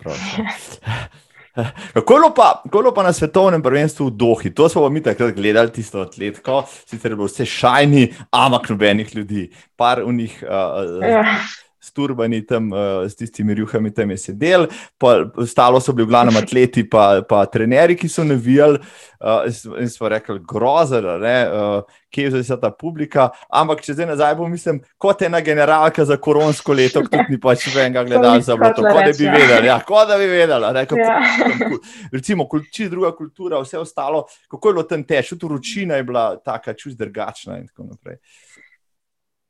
Kako je pa, pa na svetovnem prvenstvu v Dohi? To smo mi takrat gledali, tisto atletko, sicer je bilo vse šajni, ampak nobenih ljudi, par unih. Uh, ja s turbani tam, uh, s tistimi rjuhami tam je sedel, pa ostalo so bili v glavnem atleti, pa, pa trenerji, ki so navijali. Uh, in smo rekli, grozno, uh, kje je zdaj ta publika. Ampak če zdaj nazaj pomislim, kot ena generalka za koronsko leto, ki ni pač venga gledala za to, kot da bi vedela. Ja, kot da bi vedela. Ne, kako, ja. Recimo, čisto druga kultura, vse ostalo, kako je bilo tam težko, tudi vročina je bila taka, čust drugačna in tako naprej.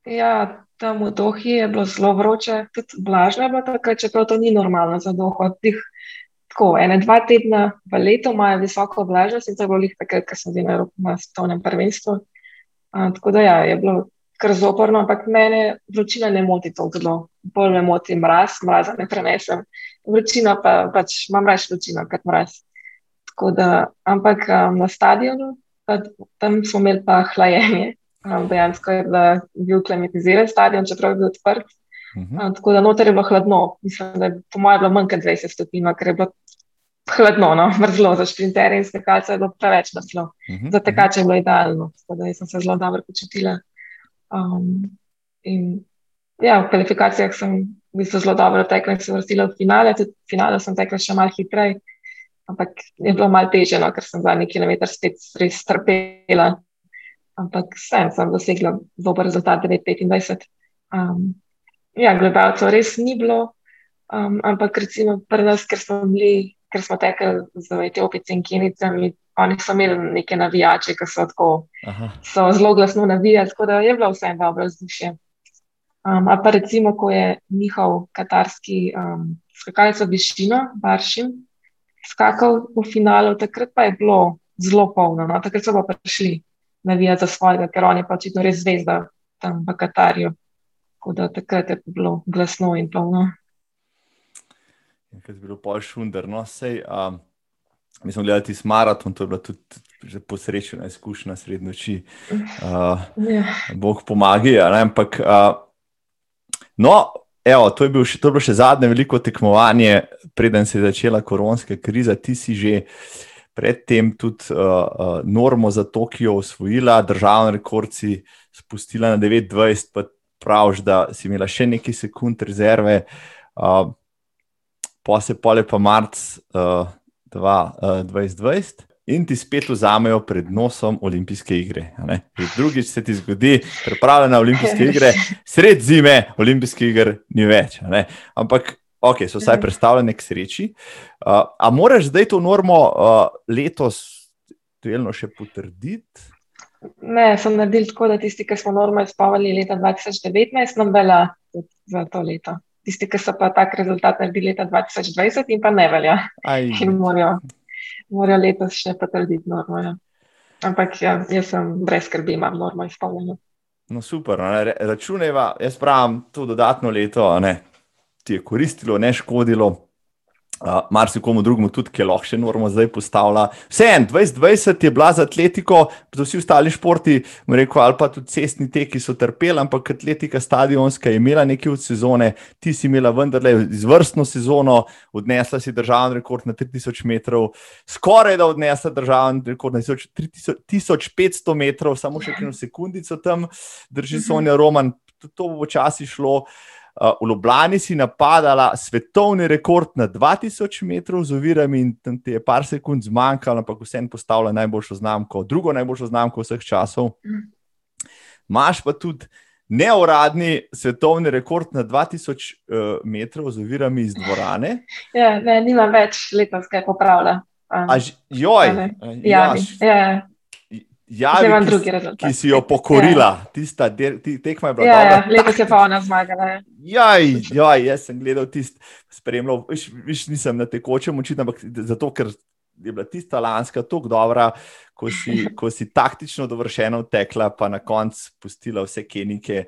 Ja, tam v Dohi je bilo zelo vroče, tudi vlažno je bilo takrat, čeprav to ni normalno za Doho. Tih, tako, ene dva tedna v letu imajo visoko vlažnost in to je bilo takrat, ko sem bil na svetovnem prvenstvu. A, tako da ja, je bilo kar zoporno, ampak mene vročina ne moti tako zelo. Bolj me moti mraz, mraza ne prenesem. Vročina pa pač imam raje vročino, kot mraz. Da, ampak um, na stadionu, pa, tam smo imeli pa hlajenje. Um, dejansko je bil klimatiziran stadion, čeprav je bil odprt. Uh -huh. um, tako da noter je bilo hladno. Mislim, da je po mojem bilo manj kot 20 stopinj, ker je bilo hladno, no, mrzlo za šprinterje in skakalce je bilo preveč mrzlo. Uh -huh. Za tekače je bilo idealno, tako da sem se zelo dobro počutila. Um, in ja, v kvalifikacijah sem v bistvu zelo dobro tekla in se vrstila v finale. Tudi v finale sem tekla še malo hitreje, ampak je bilo malo težje, no, ker sem zadnji kilometr spet res trpela. Ampak sem, sem dosegla dober rezultat, 9-25. Um, ja, gledalcev res ni bilo, um, ampak recimo pri nas, ker smo bili ker smo tekli z Etiopici in Kenicami, oni so imeli neke navijače, ki so tako so zelo glasno navijali, tako da je bilo vse dobro vzdušje. Um, a pa recimo, ko je njihov katarski um, skakalec v višino, Baršim, skakal v finalu, takrat pa je bilo zelo polno, no? takrat so pa prišli navijati za svojega, ker on je pa očitno res zvezda tam v Katarju. Tako da takrat je bilo glasno in polno ki je bil pol šunder. No, sej, um, mi smo gledali tisti maraton, to je bila tudi že posrečena izkušnja srednjo noči. Uh, ja. Bog pomaga. Ampak, uh, no, evo, to, je bil še, to je bilo še zadnje veliko tekmovanje, preden se je začela koronska kriza. Ti si že predtem tudi uh, uh, normo za Tokio osvojila, državni rekord si spustila na 29, pa praviš, da si imela še nekaj sekund rezerve. Uh, pa se pole pa marc uh, 2020 uh, in ti spet vzamejo pred nosom olimpijske igre. Drugič se ti zgodi, pripravljena na olimpijske igre, sred zime olimpijske igre ni več. Ampak, ok, so vsaj predstavljene k sreči. Uh, a moraš zdaj to normo uh, letos delno še potrditi? Ne, sem naredil tako, da tisti, ki smo normo izpavali leta 2019, nam velja za to leto tisti, ki so pa tak rezultat naredili leta 2020 in pa ne velja. In morajo, morajo letos še potrditi normo. Ja. Ampak ja, jaz sem brez skrbi, imam normo izpolnjeno. No, super, ne, računajva, jaz pravim, to dodatno leto ne, ti je koristilo, ne škodilo. Uh, Mar se komu drugemu tudi, ki je lahko še normo zdaj postavlja. Vseeno, 2020 je bila za atletiko, pa vsi ostali športi, rekel, ali pa tudi cestni teki so trpeli, ampak atletika stadionska je imela nekaj od sezone, ti si imela vendarle izvrstno sezono, odnesla si državni rekord na 3000 metrov, skoraj da odnesla državni rekord na 1500 metrov, samo še eno sekundico tam drži Sonja Roman, to bo počasi šlo. Uh, v Ljubljani si napadala svetovni rekord na 2000 metrov z ovirami, in tam ti je par sekund zmanjkalo, ampak vseeno postavila najboljšo znamko, drugo najboljšo znamko vseh časov. Imáš pa tudi neuradni svetovni rekord na 2000 uh, metrov z ovirami iz dvorane. Ja, ne, nima več letos, kaj popravlja. Um, Joj, ja, ja. Javi, ki, ki si jo pokorila, ja. tista tekma je bila. Ja, ja, letos je pa ona zmagala. Ja. Jaj, jaj, jaz sem gledal tisti, spremljal, viš, viš nisem na tekočem očitu, ampak zato, ker je bila tista lanska tako dobra, ko si, ko si taktično dovršeno tekla, pa na koncu pustila vse kenike,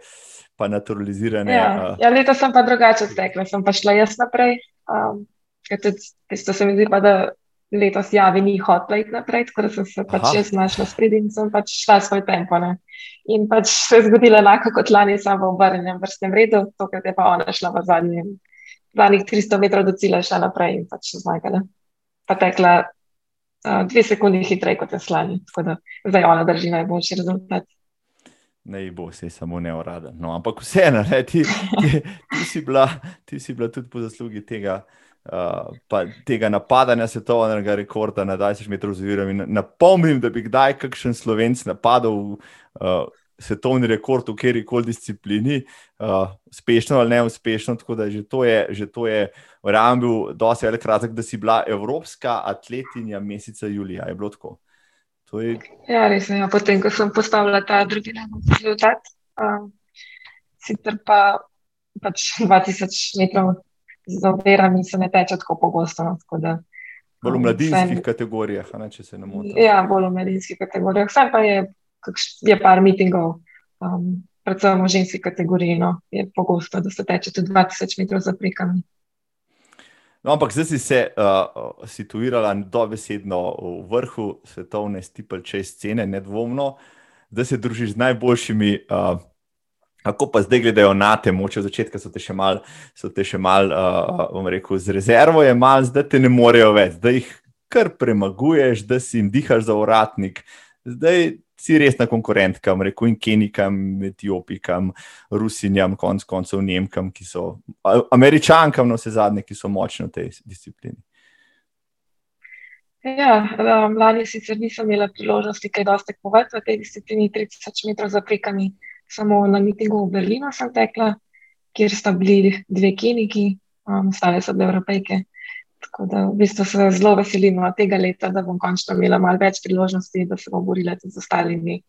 pa naturalizirane. Ja, ja letos sem pa drugače tekla, sem pa šla jaz naprej. Um, Tisto se mi zdi, pa, da letos javi ni hotla iti naprej, tako da sem se pač Aha. jaz znašla spredje in sem pač šla svoj tempo. Ne. In pač se je zgodilo enako kot lani, samo v obrnjenem vrstnem redu, tokrat je pa ona šla v zadnjih, zadnjih 300 metrov do cilja, šla naprej in pač zmagala. Pa tekla uh, dve sekundi hitreje kot je slani, tako da zdaj ona drži najboljši rezultat. Ne bo se samo neuraden. No, ampak vseeno, ti, ti, ti, si ti si bila tudi po zaslugi tega. Uh, pa tega napadanja svetovnega rekorda na 20 metrov z virami. Napomnim, da bi kdaj kakšen slovenc napadal uh, svetovni rekord v kjer koli disciplini, uh, uspešno ali neuspešno. Tako da že to je, že to je, verjamem, bil dosti velik razlog, da si bila evropska atletinja meseca julija. Je bilo tako? Je... Ja, res je. Potem, ko sem postavila ta drugi rezultat, um, sicer pa pač 2000 metrov z ovirami se ne teče tako pogosto. No, tako da, bolj v um, mladinskih sem, kategorijah, ne, če se ne motim. Ja, bolj v mladinskih kategorijah. Sam pa je, je par mitingov um, predvsem v ženski kategoriji, no, je pogosto, da se teče tudi 2000 metrov za prekami. No, ampak zdaj si se uh, situirala dobesedno v vrhu svetovne stipelče scene, nedvomno, da se družiš z najboljšimi. Uh, Kako pa zdaj gledajo na te, moče od začetka so te še mal, so te še mal, uh, bom rekel, z rezervo je mal, zdaj te ne morejo več, da jih kar premaguješ, da si jim dihaš za uratnik. Zdaj si resna konkurentka, rekel in Kenikam, Etiopijkam, Rusinjam, konc koncev Nemkam, ki so Američankam, no vse zadnje, ki so močne v tej disciplini. Ja, um, lani sicer nisem imela priložnosti kaj dosti povedati v tej disciplini 30 metrov za prekami, samo na mitingu v Berlinu sem tekla, kjer sta bili dve keniki, um, ostale so bile evropejke. Tako da v bistvu se zelo veselim tega leta, da bom končno imela malo več priložnosti, da se bom borila tudi z ostalimi,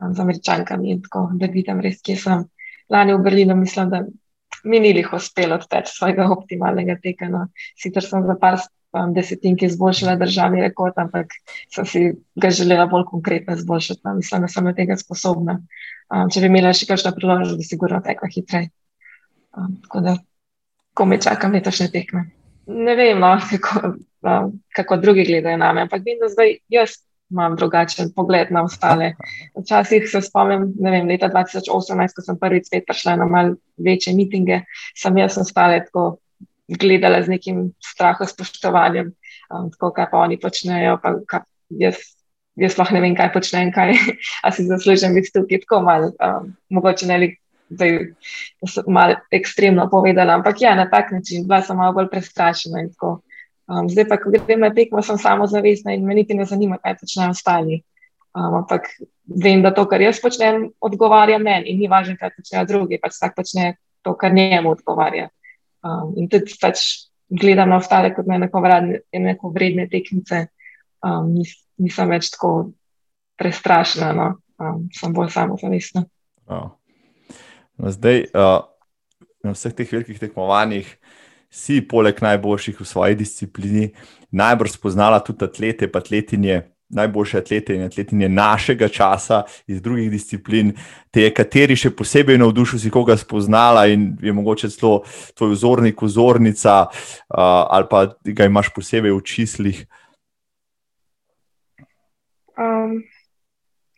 um, z američankami in tako, da vidim res, kje sem. Lani v Berlinu mislim, da mi ni jih uspelo odteči svojega optimalnega teka. No. Sicer sem za par um, desetinki izboljšala državni rekord, ampak sem si ga želela bolj konkretno izboljšati. No. Mislim, da sem na tega sposobna. Um, če bi imela še kakšno priložnost, bi sigurno tekla hitreje. Um, tako da, ko me čakam letošnje tekme ne vem, no, kako, no, kako drugi gledajo na me, ampak vidim, da zdaj jaz imam drugačen pogled na ostale. Včasih se spomnim, ne vem, leta 2018, ko sem prvič spet prišla na mal večje mitinge, sem jaz ostale tako gledala z nekim strahom, spoštovanjem, um, tako kaj pa oni počnejo, pa jaz. Jaz sploh ne vem, kaj počnem, kaj si zaslužim biti tukaj, tako malo, um, mogoče ne zdaj malo ekstremno povedala, ampak ja, na tak način, bila sem malo bolj prestrašena. Um, zdaj pa, ko grem na tekmo, sem samo zavestna in me niti ne zanima, kaj počnejo ostali. Um, ampak vem, da to, kar jaz počnem, odgovarja meni in ni važno, kaj počnejo drugi, pač vsak počne to, kar njemu odgovarja. Um, in tudi pač gledam na ostale kot na neko, vradne, neko vredne tekmice, um, nis, nisem več tako prestrašena, no? um, sem bolj samozavestna. Oh. No, zdaj, uh, na vseh teh velikih tekmovanjih si, poleg najboljših v svoji disciplini, najbolj spoznala tudi atlete, pa atletinje, najboljše atlete in atletinje našega časa iz drugih disciplin. Te, kateri še posebej navdušil, si koga spoznala in je mogoče celo tvoj vzornik, vzornica, uh, ali pa ga imaš posebej v čislih. Um,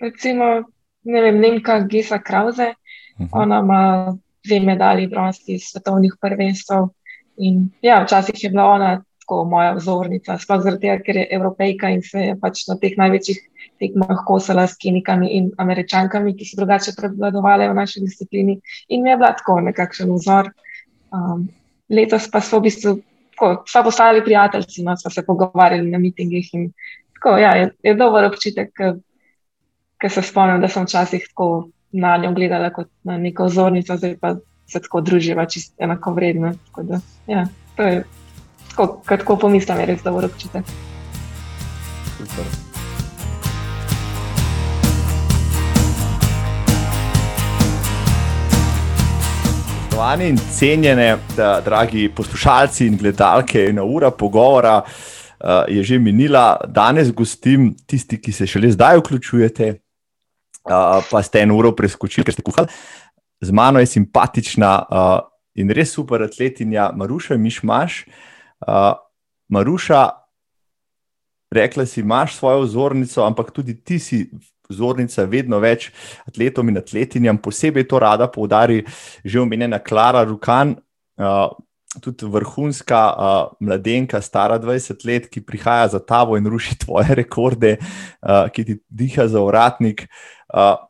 recimo, ne vem, Nemka Gesa Krause. -huh. Mhm. Ona ima dve medalji bronznih svetovnih prvenstv. In ja, včasih je bila ona tako moja vzornica, sploh zaradi tega, ker je evropejka in se je pač na teh največjih tekmah kosala s kinikami in američankami, ki so drugače predvladovali v naši disciplini. In mi je bila tako nekakšen vzor. Um, letos pa so v bistvu. Sva postali prijatelji, no, sva se pogovarjali na mitingih. Tako, ja, je je dober občutek, ker se spomnim, da sem včasih tako na njo gledala kot na neko vzornico, zdaj pa se tako druživa, čisto enako vredno. Tako da, ja, to je tako, kako pomislim, je res dobro občutek. Spoštovani in cenjene, da, dragi poslušalci in gledalke, ena ura pogovora uh, je že minila. Danes gostim tisti, ki se šele zdaj vključujete, pa ste eno uro preskočili, ker ste kuhali. Z mano je simpatična uh, in res super atletinja Maruša Mišmaš. Uh, Maruša, rekla si, imaš svojo vzornico, ampak tudi ti si vzornica vedno več atletom in atletinjam. Posebej to rada poudari že omenjena Klara Rukan. Uh, Tudi vrhunska uh, mladenka, stara 20 let, ki prihaja za tavo in ruši tvoje rekorde, uh, ki ti diha za uratnik. Uh,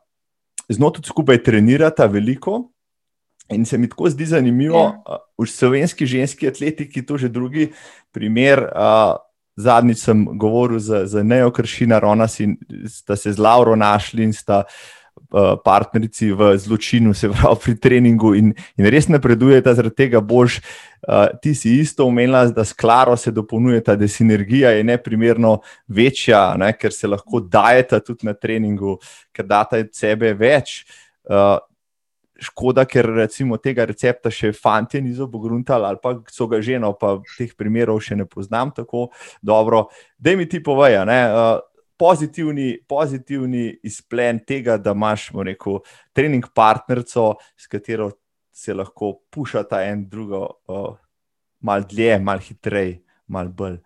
z njo tudi skupaj trenirata veliko. In se mi tako zdi zanimivo, ja. v slovenski ženski atletiki, to že drugi primer. Uh, zadnjič sem govoril z, z Nejo Kršinar, ona si, sta se z Lauro našli in sta uh, partnerici v zločinu, se pravi pri treningu, in, in res napredujeta, zaradi tega boš. Uh, ti si isto omenila, da s Klaro se dopolnjujeta, da sinergija je neprimerno večja, ne, ker se lahko dajeta tudi na treningu, ker data od sebe več. Uh, škoda, ker recimo tega recepta še fanti niso pogruntali ali pa so ga ženo, pa teh primerov še ne poznam tako dobro. Da mi ti povejo, uh, pozitivni, pozitivni izplen tega, da imaš rekel, trening partnerico, s katero se lahko pušata en drugo, uh, malo dlje, malo hitreje, malo bolj.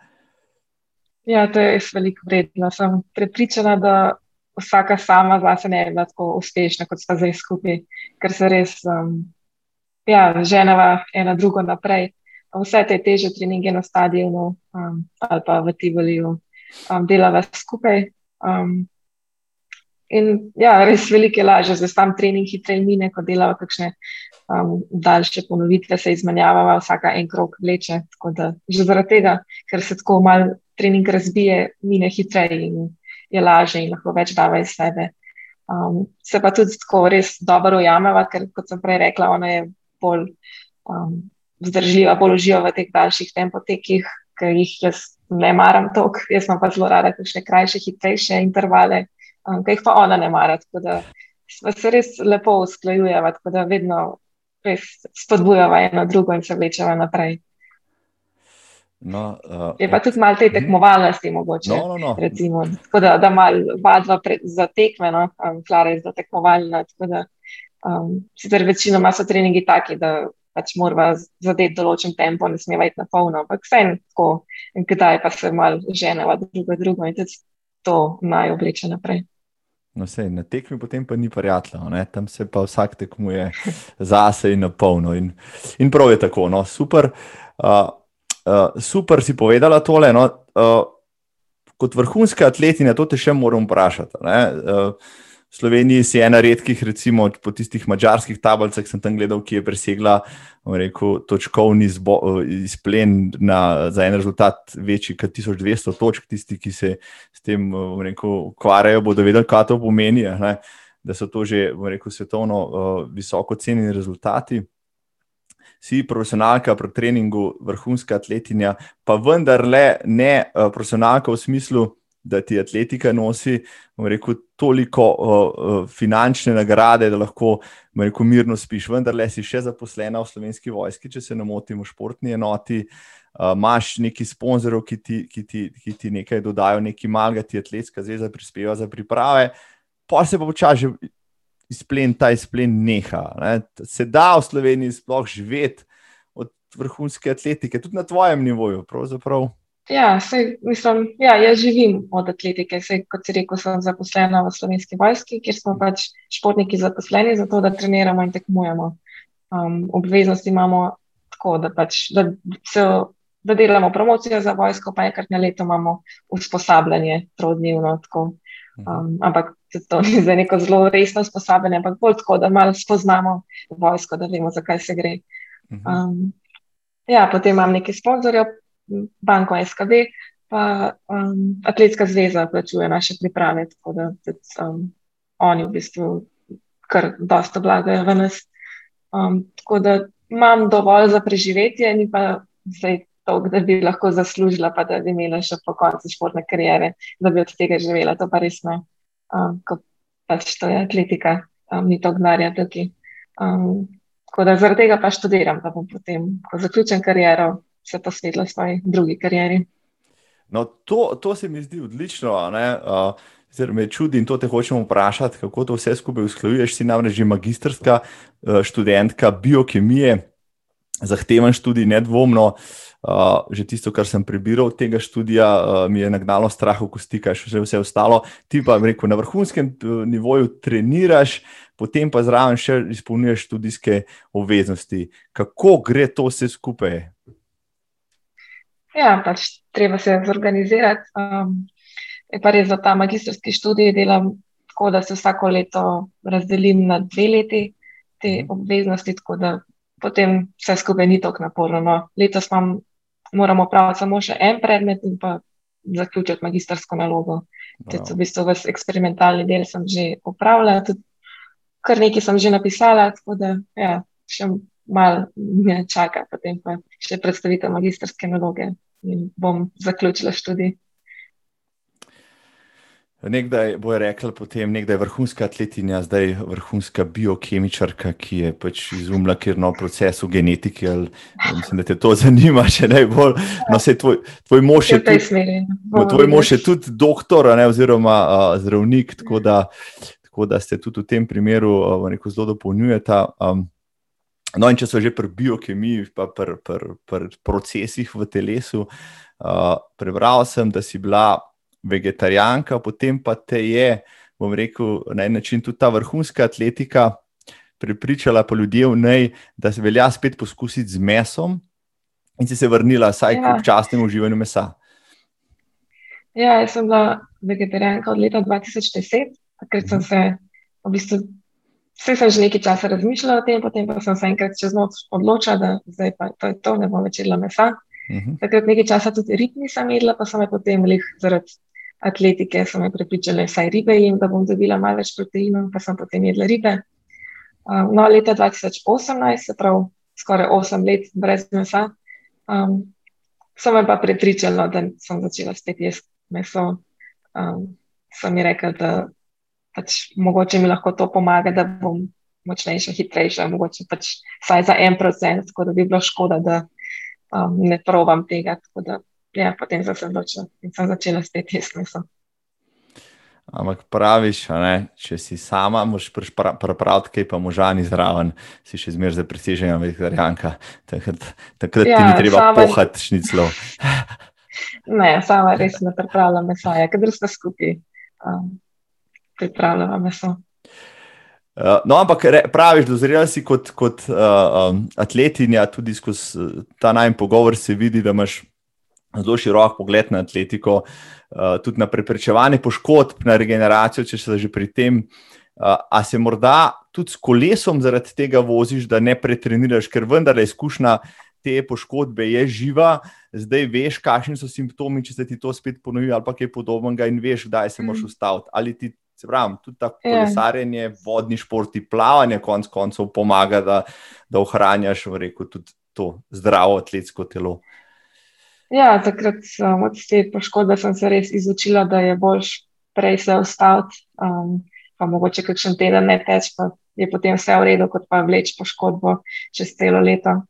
Ja, to je res veliko vredno. Sem prepričana, da vsaka sama zase ne bi bila tako uspešna, kot sta zdaj skupaj, ker se res um, ja, ženeva ena drugo naprej. Vse te teže treninge na stadionu um, ali pa v Tivoliju um, delava skupaj. Um, in ja, res veliko je lažje, da sam trening hitreje mine, ko delava kakšne um, daljše ponovitve, se izmenjava, vsaka en krok vleče. Že zaradi tega, ker se tako mal trening razbije, mine hitreje in je lažje in lahko več dava iz sebe. Um, se pa tudi tako res dobro ujameva, ker kot sem prej rekla, ona je bolj um, vzdržljiva, bolj uživa v teh daljših tempotekih, ki jih jaz ne maram toliko, jaz imam pa zelo rada kakšne krajše, hitrejše intervale, um, ki jih pa ona ne mara. Tako da se res lepo usklajujeva, tako da vedno res spodbujava eno drugo in se vlečeva naprej. No, uh, je pa tudi malo te mhm. tekmovalnosti, mogoče. No, no, no. Recimo, tako da, da malo vadva za tekme, no, um, Klara je za tekmovalna. Da, um, sicer večinoma so treningi taki, da pač moramo zadeti določen tempo, ne smemo iti na polno, ampak vse en tako, in kdaj pa se malo ženeva drugo drugo in tudi to naj obleče naprej. No, sej, na tekmi potem pa ni prijatelj, tam se pa vsak tekmuje zase in na polno. In, in prav je tako, no, super. Uh, uh, super si povedala tole. No, uh, kot vrhunska atletina, to te še moram vprašati. Uh, v Sloveniji si ena redkih, recimo po tistih mačarskih tablicah, sem tam gledal, ki je presegla rekel, točkovni izplen na, za en rezultat večji kot 1200 točk. Tisti, ki se s tem rekel, ukvarjajo, bodo vedeli, kaj to pomeni. Ne? Da so to že rekel, svetovno uh, visoko cenjeni rezultati si profesionalka pri treningu, vrhunska atletinja, pa vendarle ne uh, profesionalka v smislu, da ti atletika nosi rekel, toliko uh, finančne nagrade, da lahko rekel, mirno spiš. Vendarle si še zaposlena v slovenski vojski, če se ne motim, v športni enoti. Uh, Máš neki sponzorov, ki ti, ki, ti, ki ti nekaj dodajo, neki malga, ti atletska zveza prispeva za priprave, pa se pa počasi izplen, ta izplen neha. Ne? Se da v Sloveniji sploh živeti od vrhunske atletike, tudi na tvojem nivoju. Pravzaprav. Ja, sej, mislim, ja, jaz živim od atletike. Sej, kot si rekel, sem zaposlena v slovenski vojski, kjer smo pač športniki zaposleni za to, da treniramo in tekmujemo. Um, obveznosti imamo tako, da, pač, da, se, da delamo promocijo za vojsko, pa enkrat na leto imamo usposabljanje, trodnevno. Um, ampak to ni za neko zelo resno usposabljanje, ampak bolj tako, da malo spoznamo vojsko, da vemo, zakaj se gre. Mhm. Um, ja, potem imam nekaj sponzorjev, banko SKD, pa um, Atletska zveza plačuje naše priprave, tako da tudi um, oni v bistvu kar dosta vlagajo v nas. Um, tako da imam dovolj za preživetje, ni pa zdaj toliko, da bi lahko zaslužila, pa da bi imela še po koncu športne karijere, da bi od tega živela. To pa res ne, um, ko pač to je atletika, um, ni to gnarja tukaj. Um, tako da zaradi tega pa študiram, da bom potem, ko zaključim kariero, se posvetila svoji drugi karieri. No, to, to se mi zdi odlično. Zdaj me čudi in to te hočemo vprašati, kako to vse skupaj usklajuješ. Si namreč že magistrska študentka biokemije, zahteven študij, nedvomno. Uh, Uh, že tisto, kar sem prebiral tega študija, uh, mi je nagnalo strah v kosti, kaj še vse ostalo. Ti pa, rekel, na vrhunskem uh, nivoju treniraš, potem pa zraven še izpolnjuješ študijske obveznosti. Kako gre to vse skupaj? Ja, pač treba se zorganizirati. Um, je pa res, da ta magistrski študij delam tako, da se vsako leto razdelim na dve leti te mhm. obveznosti, tako da potem vse skupaj ni tako naporno. No. Letos imam moramo praviti samo še en predmet in pa zaključiti magistrsko nalogo. Wow. V bistvu ves eksperimentalni del sem že upravljala, tudi kar nekaj sem že napisala, tako da ja, še malo me čaka, potem pa še predstavitev magistrske naloge in bom zaključila študij. Nekdaj bo je rekla, potem nekdaj je vrhunska atletinja, zdaj vrhunska biokemičarka, ki je pač izumila kjer nov proces v genetiki. Ali, mislim, da te to zanima, če najbolj. No, tvoj, tvoj mož je tudi, tvoj mož je tudi doktor, ne, oziroma uh, zdravnik, tako da, tako da ste tudi v tem primeru uh, zelo dopolnjujete. Um, no, in če so že pri biokemiji, pa pri, pri, pri procesih v telesu, uh, prebral sem, da si bila vegetarijanka, potem pa te je, bom rekel, na en način tudi ta vrhunska atletika pripričala pa ljudi v njej, da se velja spet poskusiti z mesom in si se vrnila vsaj ja. k občasnemu uživanju mesa. Ja, jaz sem bila vegetarijanka od leta 2010, takrat sem se v bistvu. Vse sem že nekaj časa razmišljala o tem, potem pa sem se enkrat čez noč odločila, da zdaj pa to je to, ne bom več jedla mesa. Uh mhm. -huh. Takrat nekaj časa tudi rib nisem jedla, pa sem je potem lih zaradi atletike, so me pripričali, da saj ribe jim, da bom dobila malo več proteinov, pa sem potem jedla ribe. Um, no, leta 2018, se pravi skoraj 8 let brez mesa, um, so me pa pripričali, da sem začela spet jesti meso. Um, so mi rekli, da pač mogoče mi lahko to pomaga, da bom močnejša, hitrejša, mogoče pač vsaj za en procent, tako da bi bilo škoda, da um, ne provam tega ja, potem sem se odločila in sem začela spet jesti meso. Ampak praviš, ne, če si sama, moš prepraviti, kaj pa možani zraven, si še zmeraj za preseženja vegetarijanka. Takrat, takrat ja, ti ni treba sama... pohati šniclo. ne, sama res ne pripravljam mesa, ja, kadar ste skupaj um, pripravljala meso. Uh, no, ampak re, praviš, dozorela si kot, kot uh, um, atletinja, tudi skozi ta najmen pogovor se vidi, da imaš zelo širok pogled na atletiko, uh, tudi na preprečevanje poškodb, na regeneracijo, če se že pri tem. Uh, a se morda tudi s kolesom zaradi tega voziš, da ne pretreniraš, ker vendar je izkušnja te poškodbe je živa, zdaj veš, kakšni so simptomi, če se ti to spet ponovi ali kaj podobnega in veš, kdaj se moraš mm. ustaviti. Ali ti, se pravi, tudi ta ja. kolesarjenje, vodni športi, plavanje, konc koncev pomaga, da, da ohranjaš, rekel, tudi to zdravo atletsko telo. Ja, takrat um, od te poškodbe sem se res izučila, da je boljš prej se ustaviti, um, pa mogoče kakšen teden ne teč, pa je potem vse v redu, kot pa vleč poškodbo čez celo leto.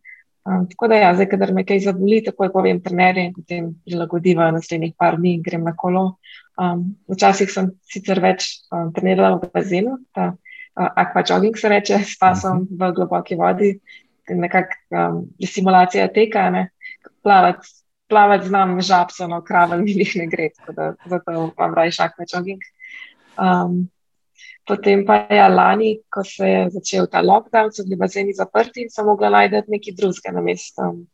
Um, tako da, ja, zdaj, kadar me kaj zaboli, takoj povem trenerju in potem prilagodiva naslednjih par dni in grem na kolo. Um, včasih sem sicer več um, trenirala v bazenu, ta uh, aquajogging se reče, s pasom v globoki vodi, nekakšna um, simulacija teka, ne, plavati plavati znam žabco, no kravelj mi jih ne gre, da, zato imam raje šak na jogging. Um, potem pa je ja, lani, ko se je začel ta lockdown, so bili bazeni zaprti in sem mogla najti nekaj drugega na mestu. Um,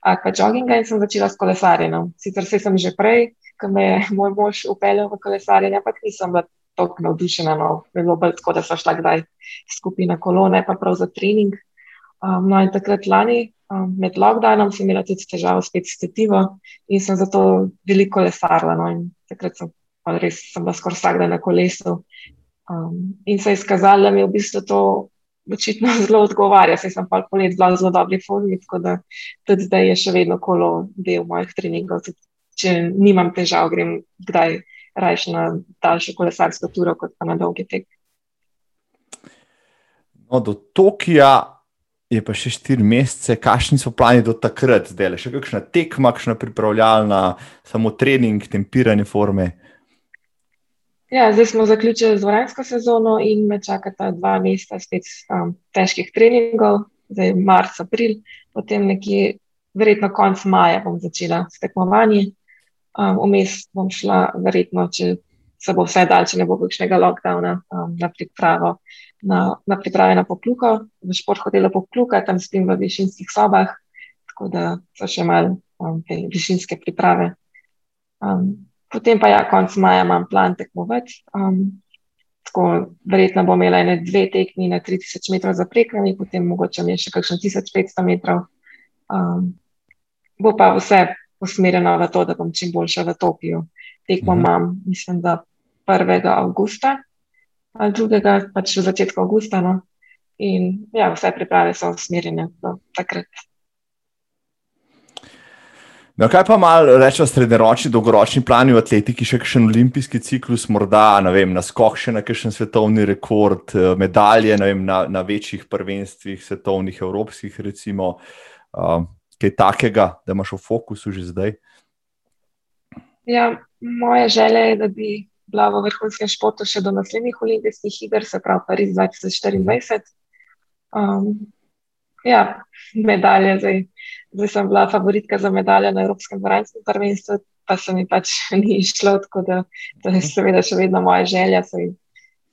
Akva jogginga in sem začela s kolesarjenjem. Sicer se sem že prej, ko me je moj mož upeljal v kolesarjenje, ampak nisem bila tako navdušena. No. Bilo bolj tako, da so šla kdaj skupina kolone, pa prav za trening. Um, no in takrat lani um, med lockdownom sem imela tudi težavo s tetivo in sem zato veliko lesarila. No, takrat sem res sem bila skoraj vsak dan na kolesu. Um, in se je izkazalo, da mi v bistvu to očitno zelo odgovarja. Saj sem pa polet bila v zelo dobri formi, tako da tudi zdaj je še vedno kolo del mojih treningov. Tudi, če nimam težav, grem kdaj raje na daljšo kolesarsko turo, kot pa na dolgi tek. No, do Tokija je pa še štiri mesece, kakšni so plani do takrat, zdaj le še kakšna tekma, kakšna pripravljalna, samo trening, tempiranje forme. Ja, zdaj smo zaključili z vrhunsko sezono in me čakata dva meseca spet um, težkih treningov, zdaj marc, april, potem nekje, verjetno konec maja bom začela s tekmovanjem. Um, vmes bom šla, verjetno, če se bo vse dal, če ne bo kakšnega lockdowna, um, na pripravo na, na priprave na pokluko, v šport hotelu pokluka, tam spim v višinskih sobah, tako da so še malo um, te višinske priprave. Um, potem pa ja, konc maja imam plan tekmovati. Um, tako verjetno bom imela ene dve tekmi na 3000 metrov za prekanje, potem mogoče mi je še kakšno 1500 metrov. Um, bo pa vse usmerjeno v to, da bom čim boljša v Tokiju. Tekmo mhm. imam, mislim, da 1. avgusta ali drugega, pač v začetku avgusta. No? In ja, vse priprave so usmerjene do takrat. No, kaj pa malo rečemo, srednjeročni, dolgoročni plani v atletiki, še kakšen olimpijski ciklus, morda vem, na skok, še na kakšen svetovni rekord, eh, medalje vem, na, na večjih prvenstvih, svetovnih, evropskih, recimo, uh, kaj takega, da imaš v fokusu že zdaj? Ja, moja želja je, da bi bila v vrhunskem športu še do naslednjih olimpijskih iger, se pravi Pariz 2024. Um, ja, medalje. Zdaj, zdaj sem bila favoritka za medalje na Evropskem vrhunskem prvenstvu, pa se mi pač ni išlo, tako da to je seveda še vedno moja želja. Saj,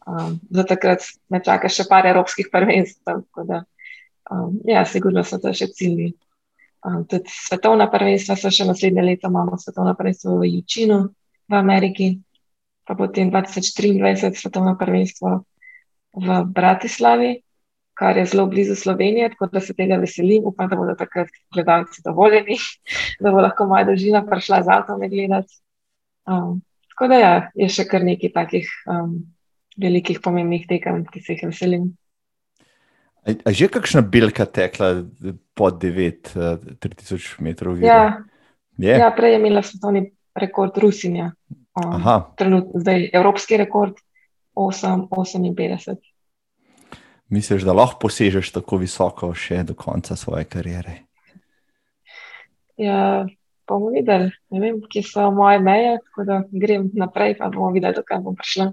um, za takrat me čaka še par evropskih prvenstv. Da, um, ja, sigurno so to še cilji. Um, tudi svetovna prvenstva so še naslednje leto, imamo svetovno prvenstvo v Jučinu v Ameriki, pa potem 2023 svetovno prvenstvo v Bratislavi kar je zelo blizu Slovenije, tako da se tega veselim. Upam, da bodo takrat gledalci dovoljeni, da bo lahko moja družina prišla z avtom gledati. Um, tako da ja, je še kar nekaj takih um, velikih pomembnih tekem, ki se jih veselim. A že kakšna bilka tekla pod 9-3000 uh, metrov? Ja, ja, prej je imela svetovni rekord Rusinja. Um, trenutno, zdaj evropski rekord 8-58. Misliš, da lahko posežeš tako visoko še do konca svoje kariere? Ja, bomo videli. Ne vem, kje so moje meje, tako da grem naprej, pa bomo videli, dokaj bom prišla.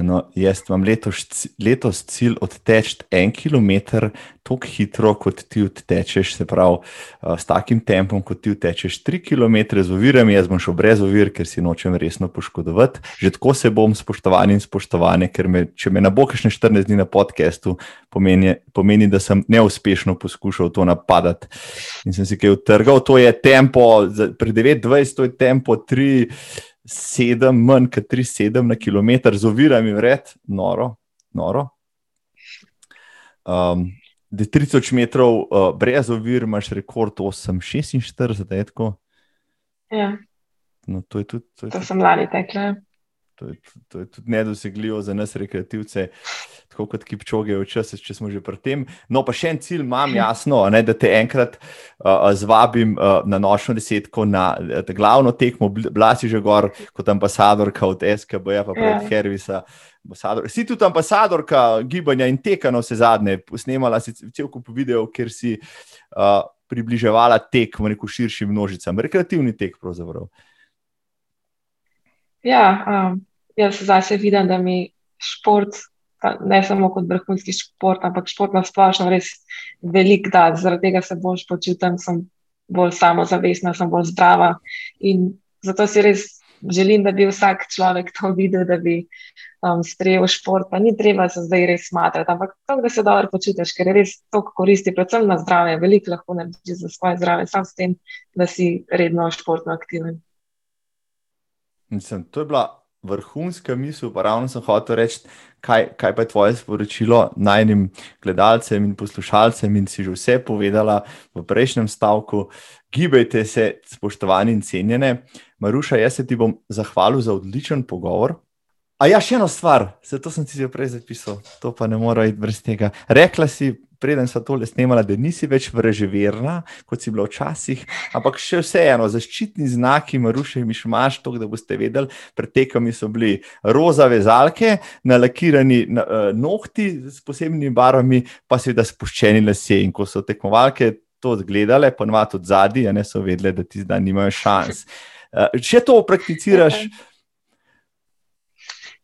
No, jaz imam letos, letos cilj odteči en kilometr, tako hitro, kot ti odtečeš, se pravi, uh, s takim tempom, kot ti odtečeš tri km z ovirami. Jaz bom šel brez ovir, ker si nočem resno poškodovati. Že tako se bom, spoštovani in spoštovane, ker me, če me ne bo kakšne 14 dni na podkastu, pomeni, pomeni, da sem neuspešno poskušal to napadati. In sem si kaj utrgal, to je tempo, pred 29, to je tempo 3 sedem, manj kot tri, sedem na kilometr z ovirami, vred, noro. noro. Um, da 3000 metrov uh, brez ovir, imaš rekord 846, da je tako. Ja. No, to je tudi. To, je to tudi, sem lani tekla. To je, to je tudi nedosegljivo za nas, rekreativce, tako kot kipčoge, včasih, če smo že pri tem. No, pa še en cilj imam, jasno, ne, da te enkrat uh, zvabim uh, na nočno desetko, na glavno tekmo, blasi že gor kot ambasadorka od SKB, pa pred ja. Hervisa. Ambasador. Si tudi ambasadorka gibanja in teka, no vse zadnje. Snemala si cel kup videov, ker si uh, približevala tek v neko širšim množicam, rekreativni tek pravzaprav. Ja, um, jaz zase vidim, da mi šport, ne samo kot vrhunski šport, ampak šport na splošno res velik da. Zaradi tega se bolj počutim, sem bolj samozavestna, sem bolj zdrava. In zato si res želim, da bi vsak človek to videl, da bi um, sprejel šport. Pa ni treba se zdaj res smatrati, ampak to, da se dobro počutiš, ker je res to koristi, predvsem na zdravje. Veliko lahko narediš za svoje zdravje, samo s tem, da si redno športno aktiven. Mislim, to je bila vrhunska misel, pa ravno sem hotel reči, kaj, kaj pa je tvoje sporočilo najnim gledalcem in poslušalcem, in si že vse povedala v prejšnjem stavku. Gibajte se, spoštovani in cenjene. Maruša, jaz se ti bom zahvalil za odličen pogovor. A ja, še eno stvar, se to sem ti že prej zapisal, to pa ne mora iti brez tega. Rekla si, preden so tole snemala, da nisi več vreževerna, kot si bila včasih, ampak še vseeno, zaščitni znaki, maruše, miš imaš to, da boste vedeli, pred tekami so bili roza vezalke, nalakirani na, uh, nohti s posebnimi barvami, pa seveda spuščeni lasje. In ko so tekmovalke to gledale, dva tudi zadnji, ne so vedele, da ti zdaj nimajo šans. Uh, če to prakticiraš.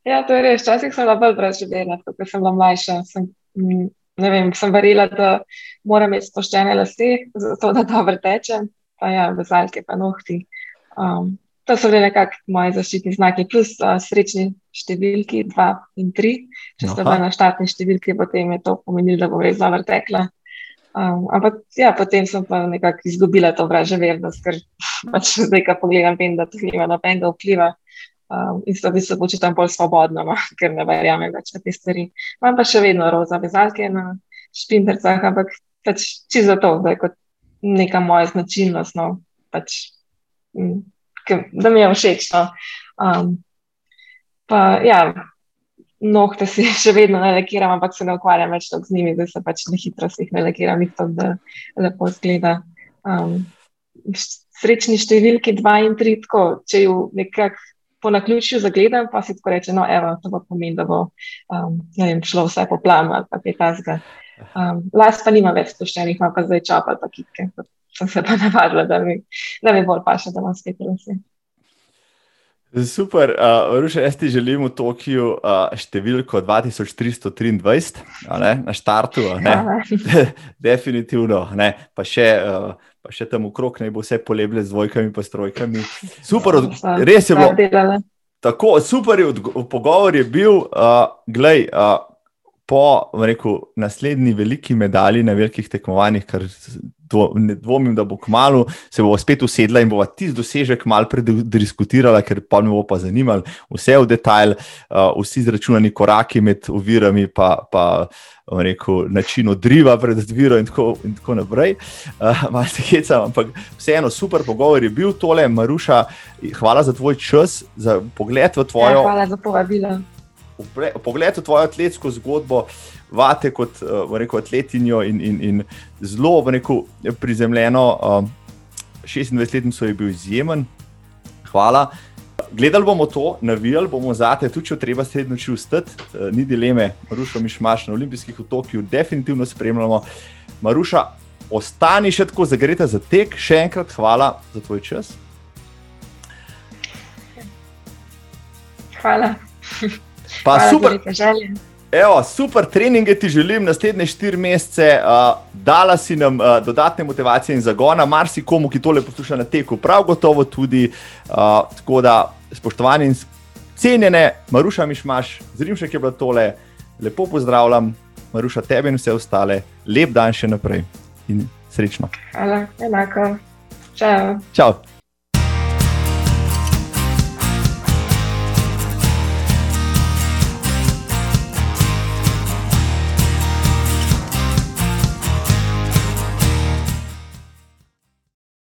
Ja, to je res. Včasih sem bila bolj vreževerna, ko sem bila mlajša. Sem, mm, ne vem, sem verjela, da moram imeti spoščene lase, zato da dobro tečem, pa ja, vezalke, pa nohti. Um, to so bili nekako moji zaščitni znaki, plus uh, srečni številki, dva in tri. Če so bile na štartni številki, potem je to pomenilo, da bom res dobro tekla. Um, ampak ja, potem sem pa nekako izgubila to vraže vernost, ker pač zdaj, ko pogledam, vem, da to nima nobenega vpliva. Um, in se v bistvu počutim bolj svobodno, no, ker ne verjamem več v te stvari. Imam pa še vedno roza vezalke na špindercah, ampak pač čisto zato, da je kot neka moja značilnost, no, pač, m, ke, da mi je všeč. No. Um, pa ja, nohte si še vedno ne lakiram, ampak se ne ukvarjam več z njimi, da se pač ne hitro si jih ne lakiram, jih to, da lepo zgleda. Um, srečni številki 2 in 3, tako, če jo nekako po naključju zagledam, pa si tako reče, no, evo, to bo pomeni, da bo um, vem, šlo vse po planu ali kaj takega. Um, las pa nima več spuščenih, ima pa zdaj čop ali pa kitke. Sem se pa navadila, da mi, da mi bolj paše, da imam spet lase. Super, uh, Ruša, jaz ti želim v Tokiu uh, številko 2323 ne, na štartu. Definitivno. Ne. Pa, še, uh, pa še tam okrog ne bo vse poleble z dvojkami in strojkami. Super, res je bilo. Tako, super je, pogovor je bil, uh, glej, uh, po rekel, naslednji veliki medalji na velikih tekmovanjih, kar dvo, ne dvomim, da bo kmalo, se bo spet usedla in bo tisti dosežek malo prediskutirala, ker pa me bo pa zanimalo vse v detajl, uh, vsi izračunani koraki med ovirami, pa, pa rekel, način odriva pred odviro in tako, in tako naprej. Uh, Malo se hecam, ampak vseeno super pogovor je bil tole, Maruša, hvala za tvoj čas, za pogled v tvojo. Ja, hvala za povabilo pogled v tvojo atletsko zgodbo, vate kot uh, rekel, atletinjo in, in, in zelo rekel, prizemljeno. Uh, 26-letnico je bil izjemen, hvala. Gledali bomo to, navijali bomo za te, tudi če treba srednjo noči vstati, uh, ni dileme, Maruša Mišmaš na olimpijskih otokih, definitivno spremljamo. Maruša, ostani še tako zagreta za tek, še enkrat hvala za tvoj čas. Hvala. Pa Hvala, super. Evo, super treninge ti želim naslednje štiri mesece, uh, dala si nam uh, dodatne motivacije in zagona, marsikomu, ki tole posluša na teku, prav gotovo tudi. Uh, tako da, spoštovani in cenjene, Maruša Mišmaš, zrim še, ki je bilo tole, lepo pozdravljam, Maruša tebe in vse ostale, lep dan še naprej in srečno. Hvala, enako. Čau. Čau.